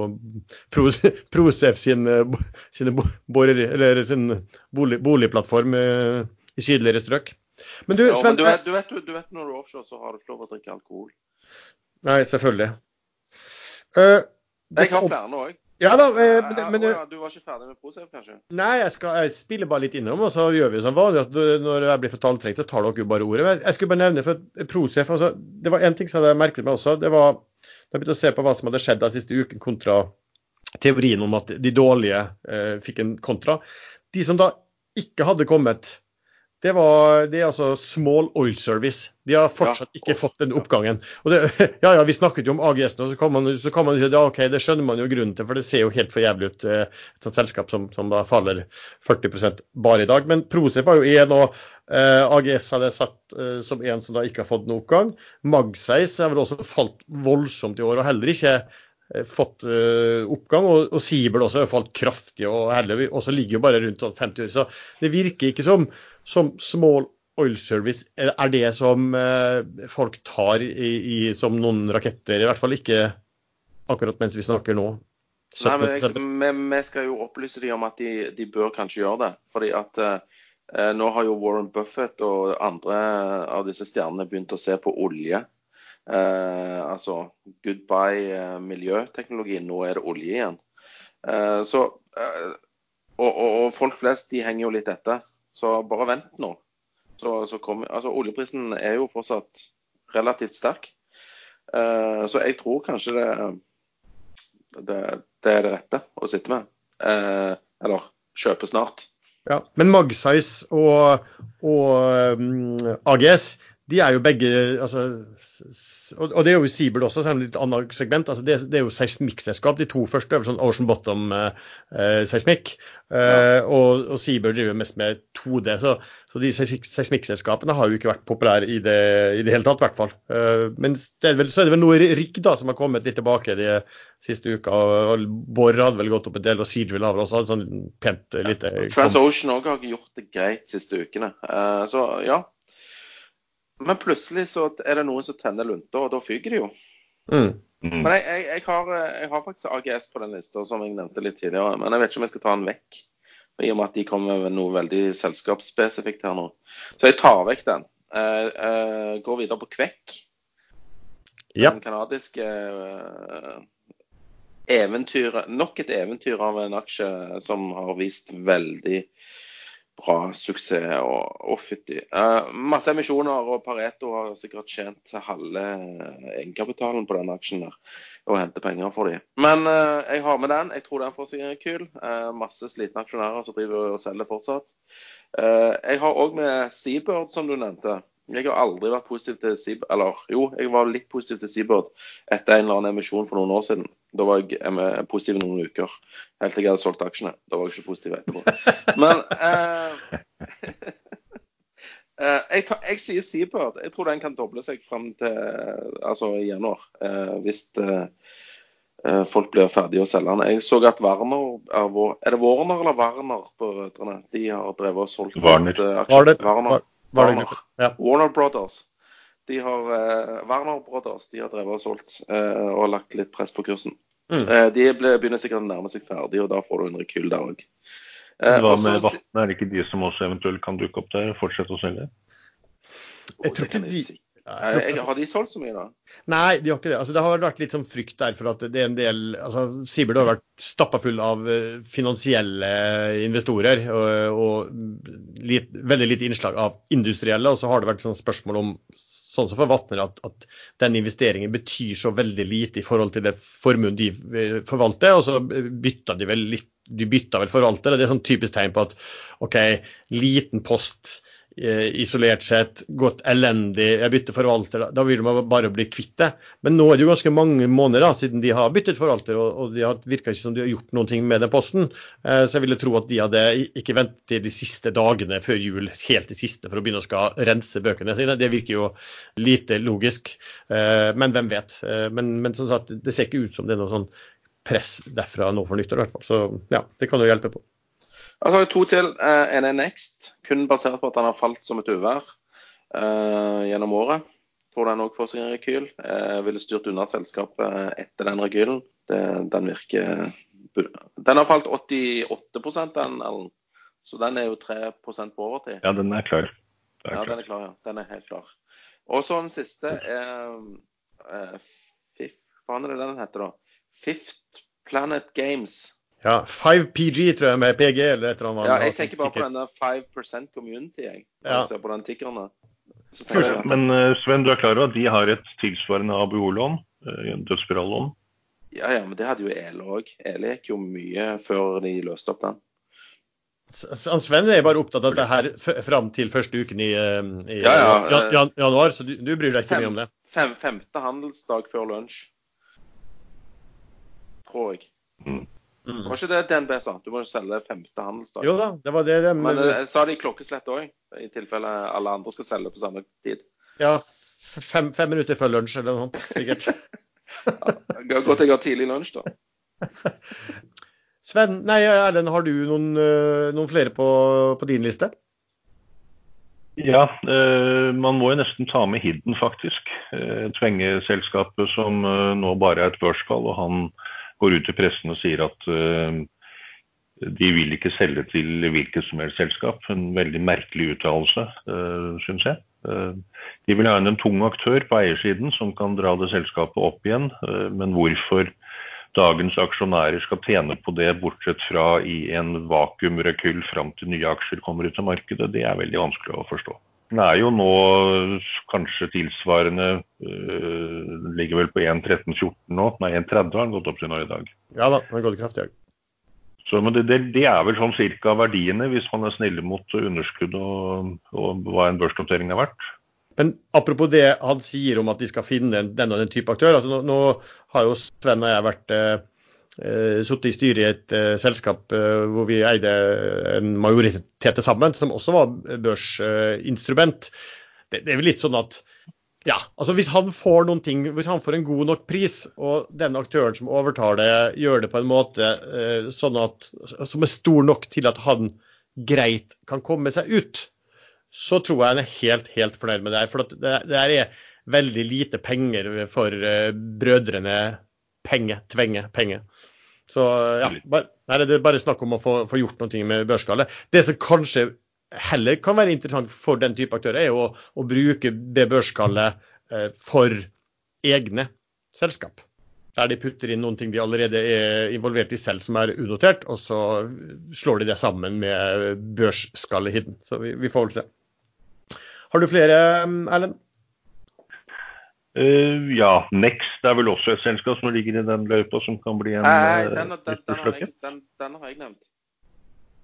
<laughs> Prosef sin, eller sin bolig, boligplattform i sydligere strøk. Men du, Ja, Sven men du vet, du, vet, du vet når du er offshore, så har du ikke lov å drikke alkohol. Nei, selvfølgelig. Uh, det Jeg har flere jeg. Ja da, eh, men, men, oh, ja, du var ikke ferdig med Prosef, kanskje? Nei, jeg, skal, jeg spiller bare litt innom, og så gjør vi som vanlig. at Når jeg blir for talltrengt, så tar dere jo bare ordet. Men jeg skulle bare nevne for Prosef altså, Det var én ting som jeg hadde merket meg også. Det var da jeg begynte å se på hva som hadde skjedd den siste uken kontra teorien om at de dårlige eh, fikk en kontra. De som da ikke hadde kommet det, var, det er altså Small Oil Service. De har fortsatt Ja. ikke fått den oppgangen. Det, <laughs> ja, ja, Vi snakket jo om AGS nå, så kan man, så kan man si ja, ok, det skjønner man jo grunnen til, for det ser jo helt for jævlig ut. eh, Et selskap som, som da faller 40 bare i dag. Men Procef var jo én, og eh, AGS hadde satt eh, som en som da ikke har fått noen oppgang. Magseis har vel også falt voldsomt i år, og heller ikke eh, fått uh, oppgang. Og, og Sibel også har falt kraftig, og heller også ligger jo bare rundt sånn 50 år. Så det virker ikke som, som small oil service er det som eh, folk tar i, i, som noen raketter. I hvert fall ikke akkurat mens vi snakker nå. Nei, men jeg, vi, vi skal jo opplyse dem om at de, de bør kanskje gjøre det. Fordi at eh, nå har jo Warren Buffett og andre av disse stjernene begynt å se på olje. Eh, altså goodbye eh, miljøteknologi. Nå er det olje igjen. Eh, så, eh, og, og, og folk flest de henger jo litt etter. Så bare vent nå. Så, så kom, altså Oljeprisen er jo fortsatt relativt sterk. Uh, så jeg tror kanskje det det, det er det rette å sitte med. Uh, eller kjøpe snart. Ja, men Magseis og, og um, AGS de er jo begge altså, og, det er jo Siebel også, så er det et litt annet segment. altså Det, det er jo seismikkselskap. De to første er sånn Ocean Bottom eh, eh. Eh, og, og Siebel driver mest med 2D. Så, så de seis- seismikkselskapene har jo ikke vært populære i det, i det hele tatt, i hvert fall. Eh, men det er vel, så er det vel noe rigg da som har kommet litt tilbake de siste uka. og- og hadde vel gått opp en del, og Siegel har vel også hatt sånn pent lite TransOcean òg har gjort det greit de siste ukene. Uh, så ja. Men plutselig så er det noen som tenner lunta, og da fyker de jo. mm. Mm. Men jeg, jeg, jeg, har, eh, jeg har faktisk AGS på den lista, som jeg nevnte litt tidligere. Men jeg vet ikke om jeg skal ta den vekk. I og med at de kommer med noe veldig selskapsspesifikt her nå. Så jeg tar vekk den. Uh, uh, går videre på Kvekk. Ja. Den kanadiske uh, eventyret Nok et eventyr av en aksje som har vist veldig bra suksess og, og fytti. Uh, masse emisjoner, og Pareto har sikkert tjent halve egenkapitalen på den aksjen der. Og henter penger for dem. Men uh, jeg har med den. Jeg tror den får seg kul. Uh, masse slitne aksjonærer som driver og selger fortsatt. Eh, jeg har òg med Seabird, som du nevnte. Jeg har aldri vært positiv til Seabird. Eller jo, jeg var litt positiv til Seabird etter en eller annen emisjon for noen år siden. Da var jeg positiv i noen uker. Helt til jeg hadde solgt aksjene. Da var jeg ikke positiv etterpå. Men eh, <laughs> eh, jeg, tar, jeg sier Seabird. Jeg tror den kan doble seg fram til altså i januar. eh, hvis eh, eh, folk blir ferdige å selge den. Jeg så at Warner Er, er det Warner eller Warner på Rødrene? De har drevet og solgt Warner. aksjer. Warner. Warner. Var, var det Warner. Ja. Warner Brothers. De har, eh, Werner Brothers de har drevet og solgt eh, og lagt litt press på kursen. Mm. Eh, de ble, begynner sikkert å nærme seg ferdig, og da får du en rekyll der òg. Hva med Vatne? Er det ikke de som også eventuelt kan dukke opp der og fortsette å selge? Jeg tror ikke de Jeg, jeg Har de solgt så mye, da? Nei, de har ikke det. Altså, det har vært litt sånn frykt der for at det er en del altså, Sibel har vært stappa full av eh, finansielle investorer og, og litt, veldig lite innslag av industrielle. Og så har det vært sånn spørsmål om sånn som for at, at den investeringen betyr så veldig lite i forhold til det formuen de eh, forvalter. Og så bytta de vel litt de bytta vel forvalter. Det er sånn typisk tegn på at OK, liten post isolert sett, gått elendig, jeg bytter forvalter, da, vil man bare bli kvitt det. Men nå er det jo ganske mange måneder da, siden de har byttet forvalter, og, og det virka ikke som de har gjort noen ting med den posten. Eh, så jeg ville tro at de hadde ikke ventet til de siste dagene før jul, helt til siste, for å begynne å skal rense bøkene sine. Det virker jo lite logisk, eh, men hvem vet. Eh, men, men som sagt, det ser ikke ut som det er noe sånn press derfra nå for nyttår, i hvert fall. Så ja, det kan jo hjelpe på. Så har jeg to til. Eh, en er Next, kun basert på at han har falt som et uvær eh, gjennom året. Tror den òg får seg en rekyl. Eh, ville styrt unna selskapet etter den rekylen. Det, den virker Den har falt 88 den, Ellen. Så den er jo 3% på overtid. Ja, den er klar. Er Ja, klar. den er klar, ja. Den er helt klar. Og så den siste er eh, Hva er det den heter, da? Fifth Planet Games. Ja, 5PG tror jeg med PG eller et eller annet. Ja, jeg tenker bare på denne 5% community, jeg. Ja. jeg ser på den tikkeren der. Men eh, Sven, du er klar over at de har et tilsvarende ABO-lån? eh, Dødsspirallån? Ja, ja, men det hadde jo Ele òg. Ele gikk jo mye før de løste opp den. Sven er bare opptatt av det her fram til første uken i, eh, i Ja, ja, jan, jan, januar, så du, du bryr deg ikke mye om det. Fem, femte handelsdag før lunsj. Tror jeg. Mm. Var ikke det DNB sa? Du må selge femte handelsdag. Jo da, det var det. det Men eh, sa de klokkeslett òg, i tilfelle alle andre skal selge på samme tid. ja, fem, fem minutter før lunsj eller noe sånt, sikkert. <laughs> Ja, Godt jeg har tidlig lunsj, da. <laughs> Sven, nei Erlend, har du noen, eh, noen flere på, på din liste? Ja, eh, man må jo nesten ta med Hidden, faktisk. Eh, Tvenge-selskapet som eh, nå bare er et børskall, og han går ut i pressen og sier at eh, de vil ikke selge til hvilket som helst selskap. En veldig merkelig uttalelse, uh, syns jeg. Eh, de vil ha inn en tung aktør på eiersiden som kan dra det selskapet opp igjen, eh, men hvorfor dagens aksjonærer skal tjene på det, bortsett fra i en vakuumrekyll fram til nye aksjer kommer ut av markedet, det er veldig vanskelig å forstå. Den er jo nå kanskje tilsvarende øh, Ligger vel på 1.13,14 nå. Nei, 1.30 har den gått opp til nå i dag. Ja da, den har gått kraftig. Så, men det, det, det er vel sånn cirka verdiene, hvis man er snille mot underskudd og, og hva en børsnotering er verdt. Men apropos det han sier om at de skal finne den og den type aktør. altså Nå, nå har jo Sven og jeg vært eh, eh, sittet i styret i et eh, selskap eh, hvor vi eide en majoritet til sammen, som også var børsinstrument. det, det er vel litt sånn at ja, altså Hvis han får noen ting, hvis han får en god nok pris, og den aktøren som overtar det, gjør det på en måte eh, sånn at, som er stor nok til at han greit kan komme seg ut, så tror jeg han er helt, helt fornøyd med det. For det, det er veldig lite penger for eh, brødrene Penge, Tvenge, penger. Så ja, bare, her er bare snakk om å få, få gjort noe med børskallet. Det som kanskje heller kan være interessant for den type aktører, er jo å, å bruke det børskallet eh, for egne selskap. Der de putter inn noen ting de allerede er involvert i selv som er unotert, og så slår de det sammen med børsskallet hidden. Så vi, vi får vel se. Har du flere, Erlend? Uh, ja, Next er vel også et selskap som ligger i den løypa som kan bli en Nei, uh, den, den, den, har jeg, den, har jeg nevnt.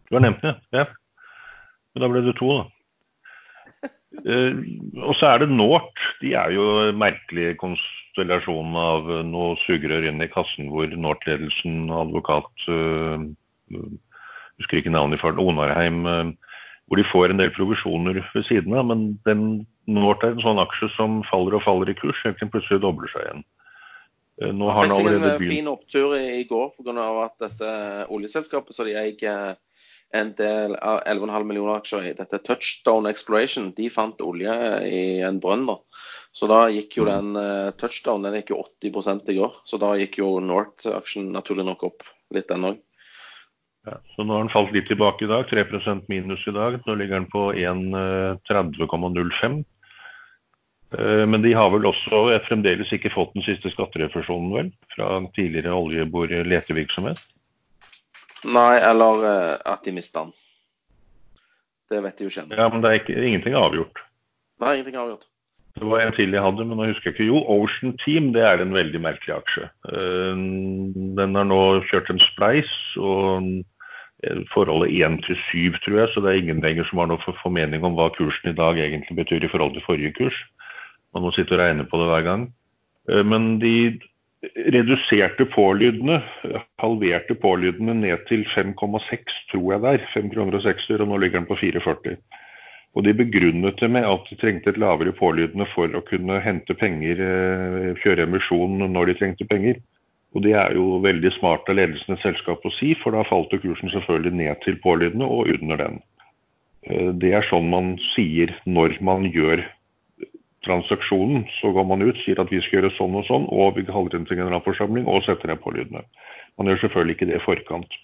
Du har nevnt den, ja. Men da ble det to, da. Uh, <laughs> og så er det North. De er jo en konstellasjonen konstellasjon av noe sugerør inn i kassen hvor North-ledelsen, advokat uh, Husker ikke navnet i farten, Onarheim, hvor de får en del provisjoner ved siden av. Men den Nort er en sånn aksje som faller og faller i kurs, helt til den plutselig dobler seg igjen. Nå har den fikk seg en allerede eh, fin opptur i i går pga. at dette oljeselskapet som de eier en del av 11,5 millioner aksjer i, dette Touchstone Exploration, de fant olje i en brønn. da. Så da gikk jo den Touchdown, Touchstone den gikk jo 80% i går. Så da gikk jo North-aksjen naturlig nok opp litt, den òg. Ja, så nå har den falt litt tilbake i dag, 3% minus i dag. Nå ligger den på 1,30,05. Eh, Men de har vel også eh, fremdeles ikke fått den siste skatterefusjonen, vel? Fra tidligere oljebor-letevirksomhet. Nei, eller eh, at de mista den. Det vet de jo ikke ennå. Ja, men det er ikke, ingenting er avgjort. Nei, ingenting er avgjort. Det var en til jeg hadde, men nå husker jeg ikke. Jo, Ocean Team det er en veldig merkelig aksje. Eh, Den har nå kjørt en spleis, og eh, forholdet 1 til 7, tror jeg, så det er ingen lenger som har noe formening om hva kursen i dag egentlig betyr i forhold til forrige kurs. Man må sitte og regne på det hver gang. Eh, Men de reduserte pålydene, halverte pålydene ned til 5,6, tror jeg det er. 5 kroner og 60, og nå ligger den på 4,40. Og de begrunnet det med at de trengte et lavere pålydende for å kunne hente penger, eh, kjøre emisjon når de trengte penger. Og det er jo veldig smart av ledelsen i selskapet å si, for da falt jo kursen selvfølgelig ned til pålydende og under den. Eh, Det er sånn man sier når man gjør transaksjonen. Så går man ut, sier at vi skal gjøre sånn og sånn, og vi kaller inn til generalforsamling og setter ned pålydende. Man gjør selvfølgelig ikke det i forkant.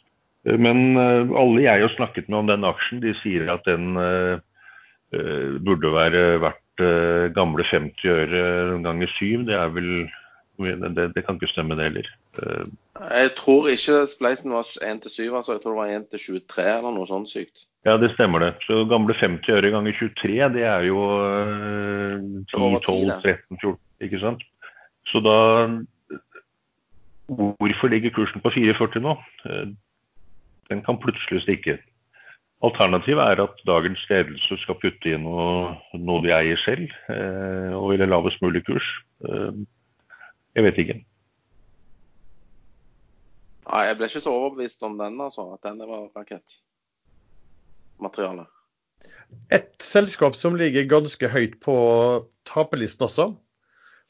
Eh, Men eh, alle jeg har snakket med om den aksjen, de sier at den burde være verdt gamle 50 øre ganger 7. Det er vel det, det kan ikke stemme, det heller. Eh, Jeg tror ikke spleisen var 1 til 7, altså. Jeg tror det var 1 til 23 eller noe sånt sykt. Ja, det stemmer det. Så gamle 50 øre ganger 23, det er jo eh, 10, 12, 13, 14, ikke sant? Så da Hvorfor ligger kursen på 44 nå? Eh, Den kan plutselig stikke. Alternativet er at dagens ledelse skal putte inn noe, noe de eier selv, eh, og ville lavest mulig kurs. Jeg vet ikke. Nei, jeg ble ikke så overbevist om den, altså. At denne var rakettmateriale. Et selskap som ligger ganske høyt på taperlisten også,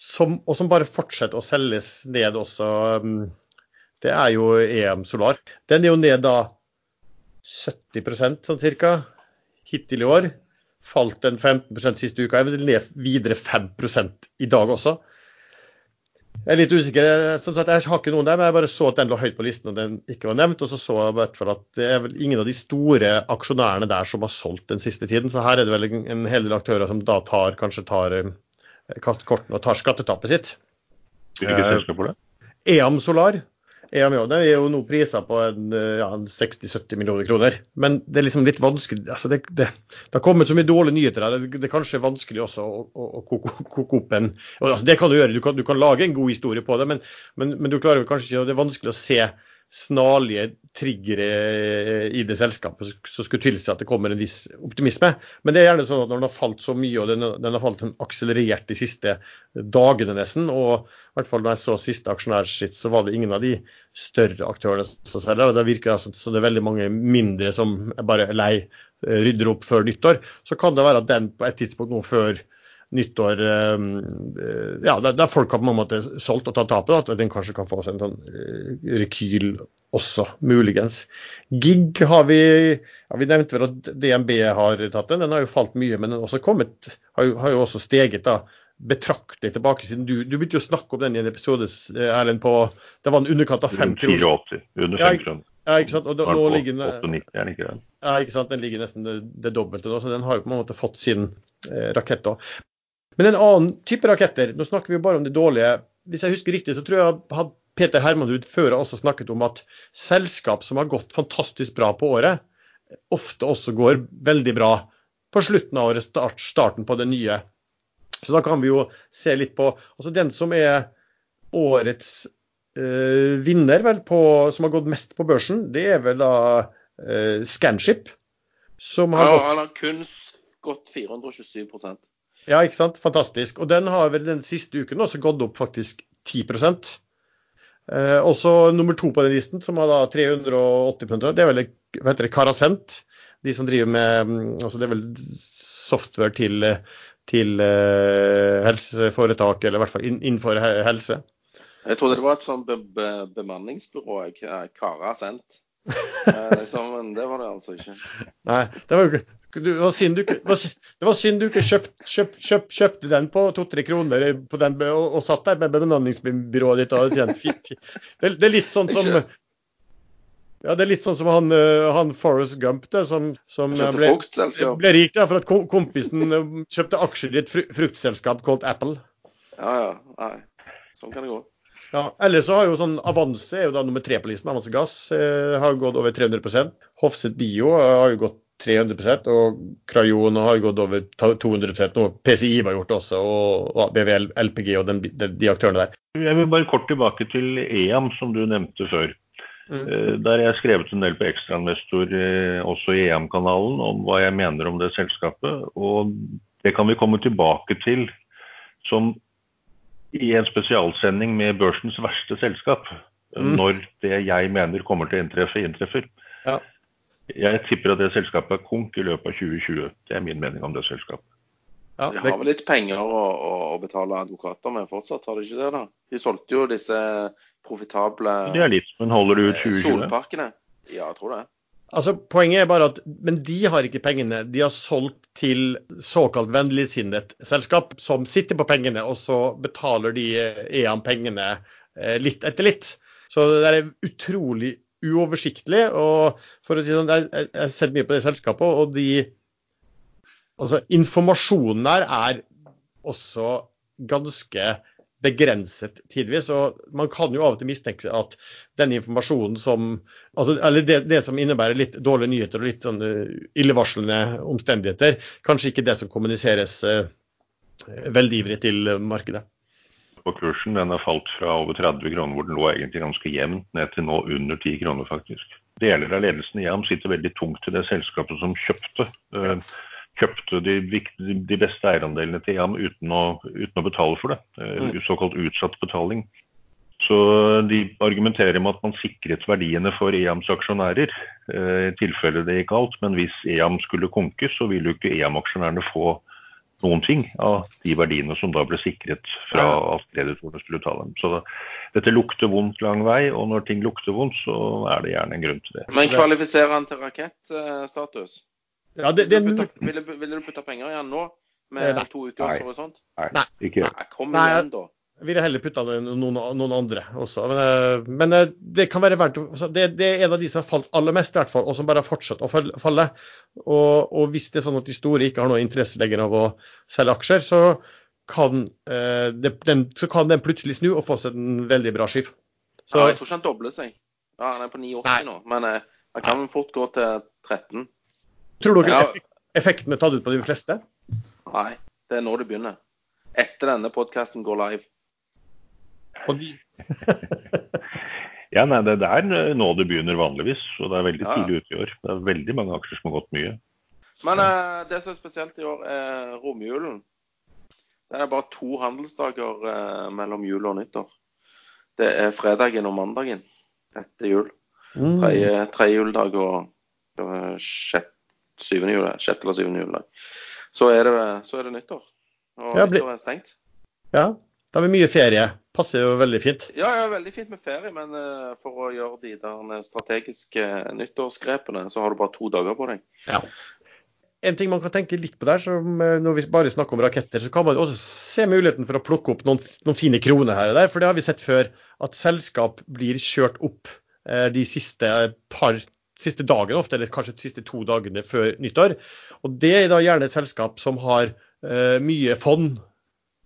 som, og som bare fortsetter å selges ned også, um, det er jo EM Solar. Den er jo ned da 70% sånn cirka hittil i år. Falt en 15 siste uka. Jeg vil ned videre 5 i dag også. Jeg er litt usikker. Som sagt, jeg har ikke noen der, men jeg bare så at den lå høyt på listen og den ikke var nevnt. Og så så jeg i hvert fall at det er vel ingen av de store aksjonærene der som har solgt den siste tiden. Så her er det vel en hel del aktører som da tar, kanskje tar eh, kaster kortene og tar skattetapet sitt. Hvilket selskap var det? EAM Solar. EMJ er jo nå priser på ja, 60-70 millioner kroner. Men det er liksom litt vanskelig altså det, det, det, har kommet så mye dårlige nyheter her. Det, det er kanskje vanskelig også å, å, å koke opp en altså Det kan du gjøre, du kan, du kan, lage en god historie på det, men, men, men du klarer kanskje ikke Det er vanskelig å se snarlige triggere i det selskapet som skulle tilsi at det kommer en viss optimisme. Men det er gjerne sånn at når den har falt så mye, og den, den har falt akselerert de siste dagene nesten, og i hvert fall når jeg så siste aksjonærskitt, så var det ingen av de større aktørene som selger. Det virker altså som det er veldig mange mindre som er bare lei, rydder opp før nyttår. Så kan det være at den på et tidspunkt nå før nyttår eh, ja, der, folk har på en måte solgt og tatt tapet, at den kanskje kan få seg en sånn eh, rekyl også, muligens. Gig har vi ja, Vi nevnte vel at DNB har tatt den. Den har jo falt mye, men den også kommet, har, jo, har jo også steget da, betraktelig tilbake siden du, du begynte jo å snakke om den i en episode Erlend, på Det var en underkant av fem kroner. under 5 kroner. Ja, ikke sant. Og da, nå ligger den, 98, den ikke det? Ja, ikke sant. Den ligger nesten det, det dobbelte nå, så den har jo på en måte fått sin eh, rakett. da. Men en annen type raketter, nå snakker vi jo bare om det dårlige. Hvis jeg husker riktig, så tror jeg at Peter Hermanrud før også snakket om at selskap som har gått fantastisk bra på året, ofte også går veldig bra på slutten av året, start, starten på det nye. Så da kan vi jo se litt på altså Den som er årets øh, vinner, vel, på, som har gått mest på børsen, det er vel da øh, Scanship. Som har ja, gått... Han har kun gått 427 ja, ikke sant. Fantastisk. Og den har vel den siste uken også gått opp faktisk 10% eh, Også nummer to på den listen, som har da 380 det er vel hva heter det, Karasent. De som driver med mm, altså Det er vel software til, til eh, helseforetak, eller i hvert fall innenfor helse. Jeg trodde det var et sånt be be bemanningsbyrå. Karasent. Liksom, men det var det altså ikke. Nei, det var, det var synd du, det var synd du ikke kjøpt, kjøpt, kjøpt, kjøpte den på to-tre kroner den, og, og, satt der med bemanningsbyrået ditt og tjent fint. Det, det, er litt sånn som ja, det er litt sånn som han, eh, han Forrest Gump, det, som, som ble, ble, rik da, for at kompisen eh, kjøpte aksjer i et fruktselskap kalt Apple. Ja, ja. Nei. Sånn kan det gå. Ja, Ellers så har jo sånn Avanse er jo da nummer tre på listen. Avanse Gass eh, har gått over 300% Hofset Bio har jo gått 300% og Krayon har gått over 200 noe PCI har gjort også, og BVL, LPG og den, de, de, aktørene der. Jeg vil bare kort tilbake til EAM, som du nevnte før. Mm. Eh, der har jeg skrevet en del på Ekstrainvestor, eh, også i EAM-kanalen, om hva jeg mener om det selskapet. Og det kan vi komme tilbake til som i en spesialsending med børsens verste selskap. Mm. Når det jeg mener kommer til å inntreffe, inntreffer. Ja. Jeg tipper at det selskapet er konk i løpet av 2020. Det er min mening om det selskapet. Ja, det... De har vel litt penger å, å, å, betale advokater med fortsatt, har de ikke det? da? De solgte jo disse profitable Det er litt, men holder det ut 2020? Solparkene. Ja, jeg tror det. Altså, Poenget er bare at men de har ikke pengene. De har solgt til såkalt vennligsinnet selskap som sitter på pengene, og så betaler de EAN pengene eh, litt etter litt. Så det er utrolig uoversiktlig. og for å si sånn, Jeg har sett mye på det selskapet, og de, altså informasjonen der er også ganske begrenset tidvis. og Man kan jo av og til mistenke at den informasjonen som altså, eller det, det, som innebærer litt dårlige nyheter og litt sånn illevarslende omstendigheter, kanskje ikke det som kommuniseres eh, veldig ivrig til markedet på kursen. Den har falt fra over 30 kroner, hvor den lå egentlig ganske jevnt, ned til nå under 10 kroner, faktisk. deler av ledelsen i EAM sitter veldig tungt i det selskapet som kjøpte. eh, kjøpte de, de beste eierandelene til EAM uten å, uten å betale for det. eh, Mm. Såkalt utsatt betaling. Så de argumenterer med at man sikret verdiene for EAMs aksjonærer eh, i tilfelle det gikk alt. Men hvis EAM skulle konke, så ville jo ikke EAM-aksjonærene få noen ting av de verdiene som da ble sikret fra at kreditorene skulle ta dem. Så dette lukter vondt lang vei, og når ting lukter vondt, så er det gjerne en grunn til det. Men kvalifiserer han til rakettstatus? Ja, det, det, Ville du putte, ville, ville du putte penger i han nå, med Nei. to ukers Nei. horisont? Nei. Ikke Nei, kom Nei, igjen, da. Jeg ville heller putta det noen, noen andre også. Men, eh, men eh, det kan være verdt altså, det, det er en av de som har falt aller mest, i hvert fall, og som bare har fortsatt å falle. Og, og hvis det er sånn at de store ikke har noe interesse lenger av å selge aksjer, så kan, eh, det, den, så kan den plutselig snu og få seg en veldig bra skiv. Så Ja, jeg tror ikke han dobler seg. Ja, Han er på 9,80 Nei. nå, men eh, han kan fort gå til 13. tror dere Ja. effekten er tatt ut på de fleste? Nei, det er nå det begynner. Etter denne podkasten går live. De, <laughs> Ja, nei, det er eh, nå det begynner vanligvis, og det er veldig tidlig ute i år. Det er veldig mange aksjer som har gått mye. Men eh, det som er spesielt i år, er romjulen. Det er bare to handelsdager eh, mellom jul og nyttår. Det er fredagen og mandagen etter jul. mm, Tredje, tredje juledag og øh, sjett, syvende jule, sjette eller syvende jule. Så er det, så er det nyttår. Og Ja, blir- nyttår er stengt. ja, da har vi mye ferie. Passer jo veldig fint. Ja, ja, veldig fint med ferie, men uh, for å gjøre de der strategiske nyttårsgrepene, så har du bare to dager på deg. Ja. En ting man kan tenke litt på der, som eh, når vi bare snakker om raketter, så kan man også se muligheten for å plukke opp noen, noen fine kroner her og der. For det har vi sett før, at selskap blir kjørt opp eh, de siste par siste dagen ofte, eller kanskje de siste to dagene før nyttår. Og det er da gjerne et selskap som har uh, mye fond.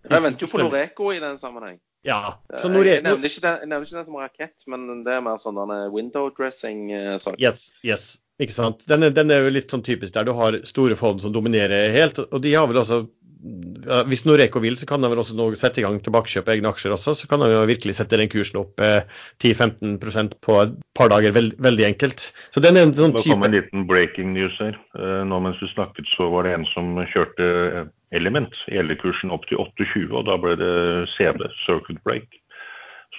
Jeg venter jo på Noreco i den sammenheng. Ja, så jeg, Nore jeg, nevner ikke den, nevner ikke den som rakett, men det er mer sånn window dressing-sak. Yes, yes. Ikke sant. Den er, den er jo litt sånn typisk der du har store fond som dominerer helt. Og de har vel også Hvis Noreco vil, så kan de vel også nå sette i gang tilbakekjøp av egne aksjer også. Så kan de jo virkelig sette den kursen opp eh, 10-15% på et par dager. Veld, veldig enkelt. Så den er en sånn Det kom type en liten breaking news her. Eh, Nå mens du snakket, så var det en som kjørte eh, Element, gjeldekursen opp til 28, og da ble det CD, circuit break.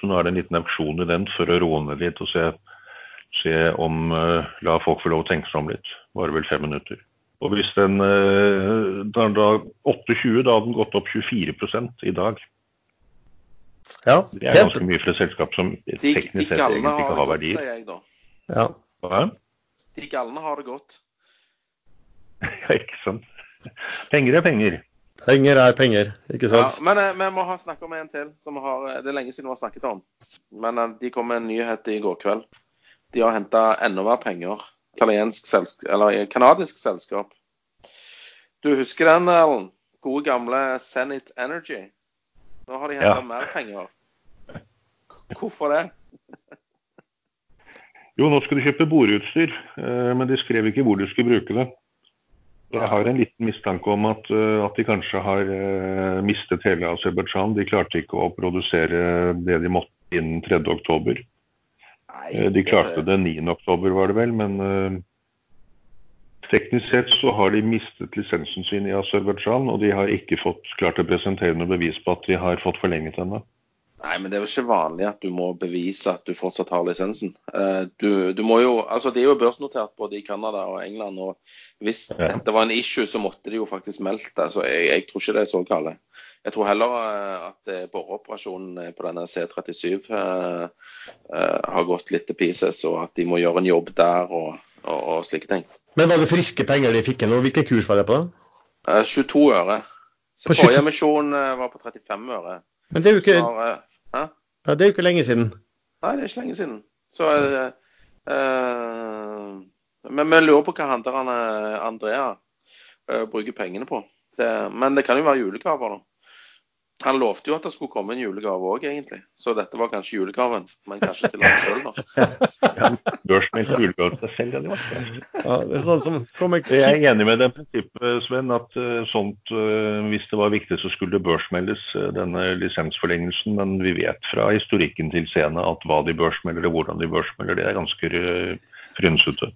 Så nå er det en liten auksjon i den for å roe ned litt og se, se om eh, La folk få lov å tenke seg om litt. Varer vel fem minutter. Og hvis den eh, da, da 28, da hadde den gått opp 24 i dag. Ja, Det er ganske mye for et selskap som De, de teknisk sett egentlig ikke har verdier. sier jeg da. ja. Hva? De galne har det godt. <laughs> Ja, ikke sant. Penger er penger. Penger er penger, ikke Ja, sant? men eh, vi må ha snakke om en til. som har, eh, Det er lenge siden vi har snakket om. Men de kom med en nyhet i går kveld. De har henta enda mer penger. Kanadisk selskap. Du husker den, Erlend? Gode gamle Senate Energy. Nå har de henta Ja. mer penger. Hvorfor det? <laughs> Jo, nå skal du kjøpe boreutstyr, eh, men de skrev ikke hvor du skulle bruke det. Jeg har en liten mistanke om at, eh, at de kanskje har eh, mistet hele Aserbajdsjan. De klarte ikke å produsere det de måtte innen 3. oktober. Eh, De klarte det 9. oktober, var det vel, men uh, teknisk sett så har de mistet lisensen sin i Aserbajdsjan, og de har ikke fått klart å presentere noe bevis på at de har fått forlenget denne. Nei, men det er jo ikke vanlig at du må bevise at du fortsatt har lisensen. Eh, Du, du må jo, altså De er jo børsnotert både i Canada og England. og Hvis Ja. dette var en issue, så måtte de jo faktisk meldt det. Så jeg, jeg tror ikke det er så gale. Jeg tror heller eh, at eh, boreoperasjonen eh, på denne C37 eh, eh, har gått litt til pieces, og at de må gjøre en jobb der og, og, og slike ting. Men var det friske penger de fikk inn, hvilken kurs var det på? Eh, 22 øre. Så På Forrige emisjon var på 35 øre. Men det er jo ikke, eh, ja, det er jo ikke lenge siden. Nei, det er ikke lenge siden. Så uh, Men vi lurer på hva han der han, eh, Andrea uh, bruker pengene på. Det, men det kan jo være julegaver, da. Han lovte jo at det skulle komme en julegave òg, egentlig. Så dette var kanskje julegaven, men kanskje til han sjøl, da. <laughs> Ja, Børsmeldt julegave til seg selv, hadde vært. Ja, det er sånn som kommer Jeg er enig med det prinsippet, Sven, at eh, sånt, eh, hvis det var viktig, så skulle det børsmeldes, eh, denne lisensforlengelsen. Men vi vet fra historikken til Sena at hva de børsmelder og hvordan de børsmelder, det er ganske frynsete.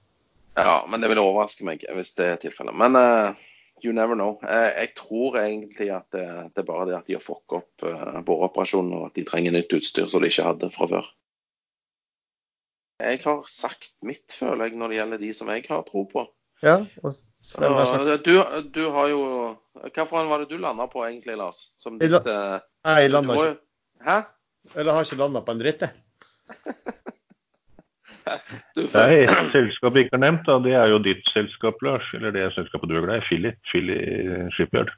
Ja, men det vil overraske meg hvis det er tilfellet. Men eh, you never know. Eh, jeg tror egentlig at det, det er bare det at de har fucka opp boreoperasjonen, og at de trenger nytt utstyr som de ikke hadde fra før. Jeg har sagt mitt, føler jeg, når det gjelder de som jeg har tro på. Ja, og du, du har jo Hvilken var det du landa på egentlig, Lars? Som Jeg ditt eh, Nei, jeg landa ikke. Hæ? Eller har ikke landa på en dritt, jeg. <laughs> <laughs> Du Det er et selskap vi ikke har nevnt, da. det er jo ditt selskap, Lars. Eller det selskapet du er glad i, Philly, Philly Shipyard.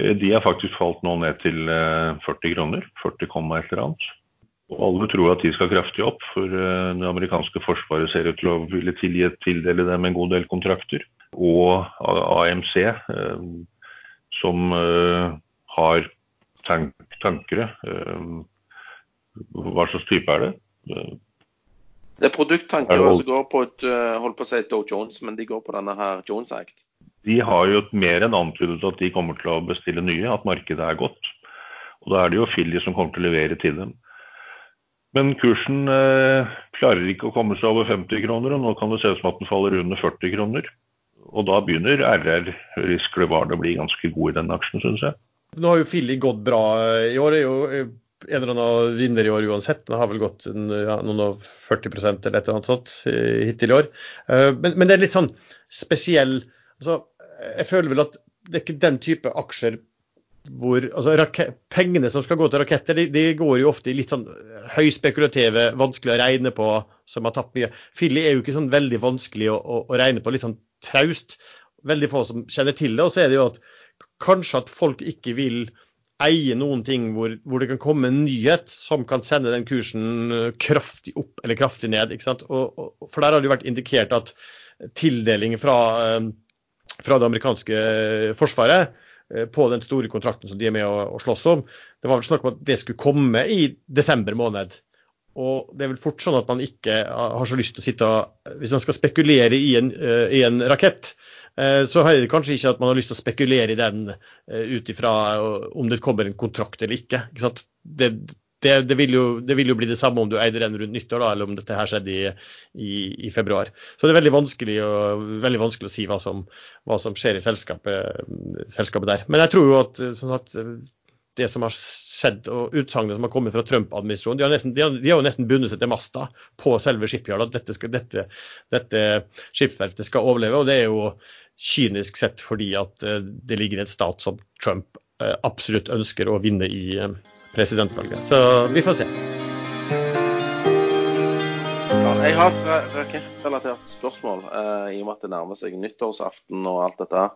Eh, De har faktisk falt nå ned til eh, 40 kroner. 40, komma et eller annet. Og alle tror at de skal kraftig opp, for eh, det amerikanske forsvaret ser ut til å ville tildele dem en god del kontrakter. Og AMC, eh, som eh, har tank tankere eh, Hva slags type er det? Eh, det er produkttanker Er det som går på et eh, holdt på å si Dow Jones, men de går på denne her Jones Act. De har jo mer enn antydet at de kommer til å bestille nye, at markedet er godt. Og da er det jo Philly som kommer til å levere til dem. Men kursen eh, klarer ikke å komme seg over 50 kroner, og nå kan det se ut som at den faller under 40 kroner. Og da begynner RR Risk Levarde å bli ganske god i den aksjen, syns jeg. Nå har jo Filly gått bra i år. er jo eh, en eller annen vinner i år uansett. Den har vel gått ja, noen og 40 eller et eller annet sånt hittil i år. Eh, Men, men det er litt sånn spesiell altså, Jeg føler vel at det er ikke den type aksjer hvor altså, Pengene som skal gå til raketter, de, de går jo ofte i litt sånn høyspekulative, vanskelig å regne på, som har tapt mye. Filly er jo ikke sånn veldig vanskelig å, å, å regne på, litt sånn traust. Veldig få som kjenner til det. Og så er det jo at kanskje at folk ikke vil eie noen ting hvor, hvor det kan komme en nyhet som kan sende den kursen eh, kraftig opp eller kraftig ned. Og, og, for der har det jo vært indikert at tildeling fra, eh, fra det amerikanske eh, forsvaret på den store kontrakten som de er med å, å slåss om, det var vel snakk om at det skulle komme i desember måned. Og det er vel fort sånn at man ikke har så lyst til å sitte Hvis man skal spekulere i en, i en rakett, så hører det kanskje ikke at man har lyst til å spekulere i den eh, ut ifra eh, om det kommer en kontrakt eller ikke. ikke? Det, det, det, vil jo, det vil jo bli det samme om du eide den rundt nyttår, da, eller om dette her skjedde i, i, i februar. Så det er veldig vanskelig, å, veldig vanskelig å si hva som, hva som skjer i selskapet, selskapet der. Men jeg tror jo at eh, som sagt, det som har skjedd, og utsagnene som har kommet fra Trump-administrasjonen, de, har de, de har jo nesten bundet seg til masta på selve shipyard, at dette, skal, dette, dette skipsverftet skal overleve. Og det er jo kynisk sett fordi at eh, det ligger i en stat som Trump eh, absolutt ønsker å vinne i eh, presidentvalget. Så vi får se. Ja, jeg har et rakettrelatert spørsmål, eh, i og med at det nærmer seg nyttårsaften og alt dette.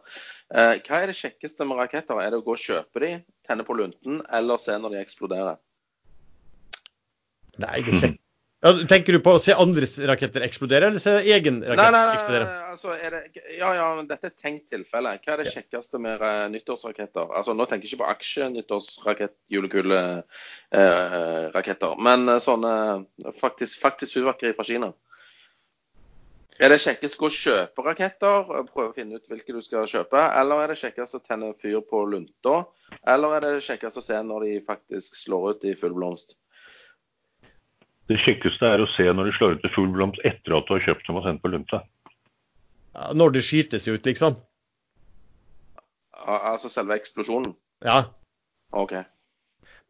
Eh, hva er det kjekkeste med raketter? Er det å gå og kjøpe de, tenne på lunten, eller se når de eksploderer? Nei, det ikke ja, Tenker du på å se andres raketter eksplodere, eller se egen rakett Nei, nei, nei, eksplodere? altså det, ja, ja, men dette er tenkt tilfelle. Hva er det kjekkeste med uh, nyttårsraketter? Altså, Nå tenker jeg ikke på aksjenyttårsrakett, julekule-raketter, men uh, sånne faktisk, faktisk fyrverkeri fra Kina. Er det kjekkest å kjøpe raketter, prøve å finne ut hvilke du skal kjøpe, eller er det kjekkest å tenne fyr på lunta, eller er det kjekkest å se når de faktisk slår ut i full blomst? Det kjekkeste er å se når de slår ut til full blomst etter at du har kjøpt dem og sendt på lunta. Ja, når det skytes ut, liksom. Altså selve eksplosjonen? Ja. OK.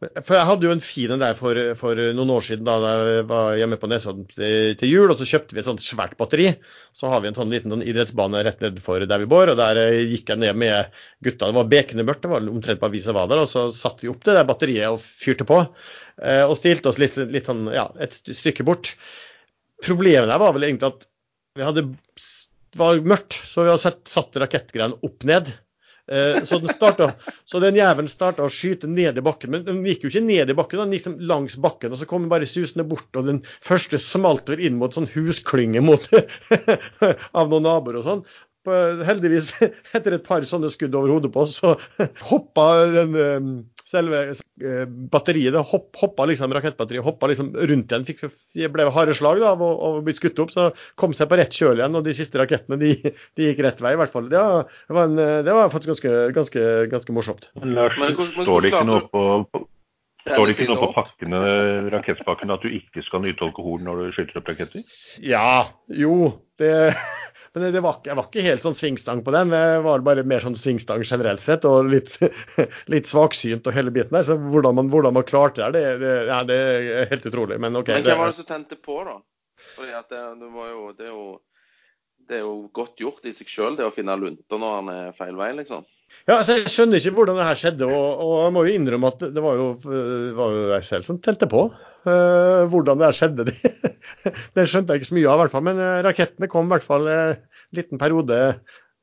For jeg hadde jo en fin en der for, for noen år siden da jeg var hjemme på Nesodden til, jul, og så kjøpte vi et sånt svært batteri. Så har vi en sånn liten sånn idrettsbane rett nedenfor der vi bor, og der eh, gikk jeg ned med gutta. Det var bekende mørkt, det var omtrent vi som var der, og så satte vi opp det der batteriet og fyrte på. eh, Og stilte oss litt, litt sånn, ja, et stykke bort. Problemet der var vel egentlig at vi hadde det var mørkt, så vi hadde satt rakettgreiene opp ned. Eh, Så den, startet, så den jævelen starta å skyte ned i bakken. Men den gikk jo ikke ned i bakken, den gikk liksom langs bakken. Og så kom den bare susende bort, og den første smalt vel inn mot sånn husklynge <laughs> av noen naboer og sånn. Heldigvis, <laughs> etter et par sånne skudd over hodet på oss, så <laughs> hoppa den eh, selve eh, batteriet det hopp, hoppa liksom, Rakettbatteriet hoppa liksom rundt igjen. Fikk, ble harde slag da, og, og ble skutt opp. Så kom seg på rett kjøl igjen, og de siste rakettene de, <laughs> de gikk rett vei, i hvert fall. Det var, det var, en, det var faktisk ganske, ganske, ganske morsomt. Men Lars, Men hvor- men står det ikke noe på, på Står det ikke noe på pakkene, rakettpakkene at du ikke skal nyte alkohol når du skyter opp raketter? Ja, jo. Det, <laughs> men det var, jeg var ikke helt sånn svingstang på den. Jeg var bare mer sånn svingstang generelt sett, og litt, <laughs> litt svaksynt og hele biten der. Så hvordan man, hvordan man klarte det, det, det, ja, det er helt utrolig. Men OK. Men hvem var det som tente på, da? Fordi at det, det, var jo, det, er jo, det er jo godt gjort i seg sjøl, det å finne lunter når han er feil vei, liksom. Ja, altså Jeg skjønner ikke hvordan det her skjedde, og, og jeg må jo innrømme at det var jo, det var jo jeg selv som telte på. Uh, hvordan det her skjedde, det, <laughs> det skjønte jeg ikke så mye av, i hvert fall. Men eh, rakettene kom i hvert fall en liten periode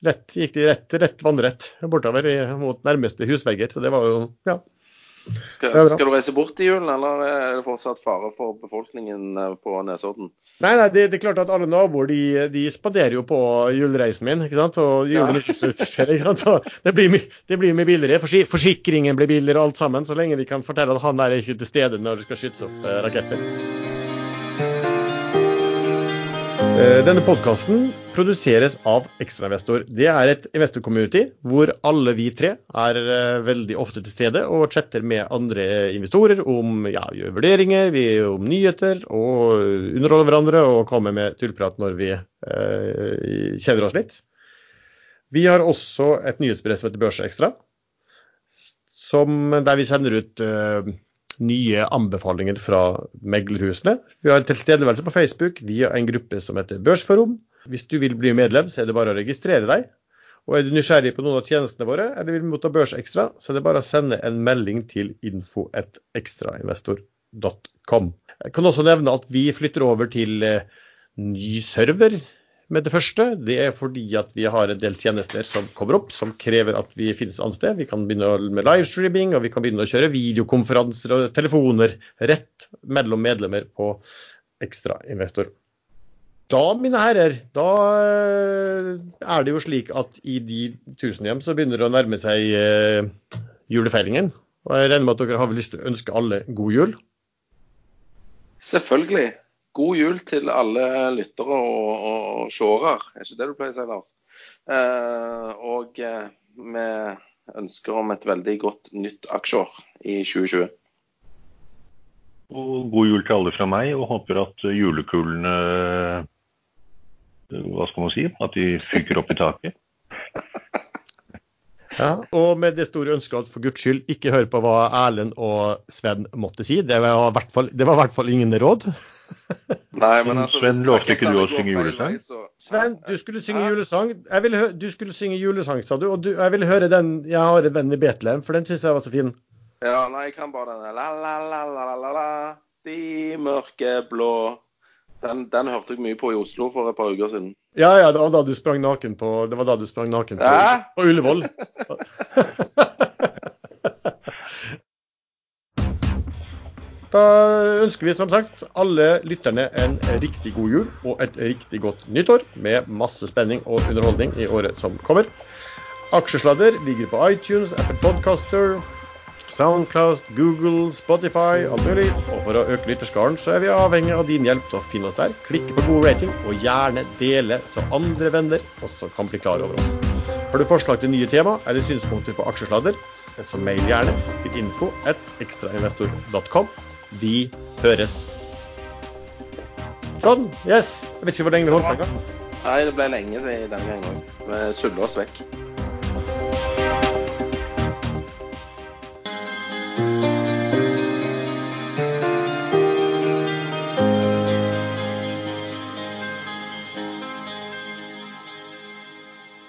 rett, gikk de rett, rett vannrett bortover i, mot nærmeste husvegger. Så det var jo Ja. Skal, skal du reise bort i julen, eller er det fortsatt fare for befolkningen eh, på Nesodden? Nei, nei, det, det er klart at alle naboer de, de spanderer jo på julereisen min. ikke sant? Og julen Ja. <laughs> ikke sant? Så det blir, det blir mye billigere. Forsikringen blir billigere, alt sammen. Så lenge de kan fortelle at han der er ikke til stede når det skal skytes opp eh, raketter. Denne podkasten produseres av Ekstrainvestor. Det er et investor-community hvor alle vi tre er eh, veldig ofte til stede og chatter med andre investorer om ja, gjør vurderinger, vi om nyheter og underholder hverandre og kommer med tullprat når vi eh, kjeder oss litt. Vi har også et nyhetsbrev som heter Børseekstra, der vi sender ut eh, nye anbefalinger fra meglerhusene. Vi har tilstedeværelse på Facebook via en gruppe som heter Børsforum. Hvis du vil bli medlem, så er det bare å registrere deg. Og er du nysgjerrig på noen av tjenestene våre, eller vil motta Børsekstra, så er det bare å sende en melding til info.ekstrainvestor.com. Jeg kan også nevne at vi flytter over til eh, ny server med det første. Det er fordi at vi har en del tjenester som kommer opp, som krever at vi finnes et annet sted. Vi kan begynne med livestreaming, og vi kan begynne å kjøre videokonferanser og telefoner rett mellom medlemmer på Ekstrainvestor. Da, mine herrer, da eh, er det jo slik at i de tusen hjem så begynner det å nærme seg eh, julefeiringen. Og jeg regner med at dere har vel lyst til å ønske alle god jul. Selvfølgelig. God jul til alle lyttere og, og, og seere. Er ikke det du pleier å si, Lars? Eh, og eh, vi ønsker om et veldig godt nytt aksjeår i 2020. Og god jul til alle fra meg, og håper at julekulene Hva skal man si? At de fyker opp i taket. <laughs> Ja, og med det store ønsket at for guds skyld ikke hør på hva Erlend og Sven måtte si. Det var i hvert fall, det var i hvert fall ingen råd. <laughs> Nei, men altså, Sven, lovte ikke du å synge julesang? så- Sven, du skulle synge Hæ? julesang. Jeg ville du skulle synge julesang, sa du. Og du, jeg vil høre den 'Jeg har en venn i Betlehem', for den syns jeg var så fin. Ja, nei, jeg kan bare den la la la la la la la De mørke blå den, den hørte jeg mye på i Oslo for et par uker siden. Ja, ja, det var da du sprang naken på Det var da du sprang naken på, Hæ? på Ullevål. <laughs> Da ønsker vi som sagt alle lytterne en riktig god jul og et riktig godt nyttår med masse spenning og underholdning i året som kommer. Aksjesladder ligger på iTunes, Apple Podcaster, Soundcloud, Google, Spotify, alt mulig. Og for å øke lytterskaren så er vi avhengig av din hjelp til å finne oss der. Klikke på god rating, og gjerne dele så andre venner også kan bli klar over oss. Har du forslag til nye tema eller synspunkter på aksjesladder, så mail gjerne til info at ekstrainvestor.com. Vi høres. Sånn. Yes. Jeg vet ikke hvor lenge vi holdt på. Nei, det ble lenge siden denne gangen òg. Vi sulla oss vekk.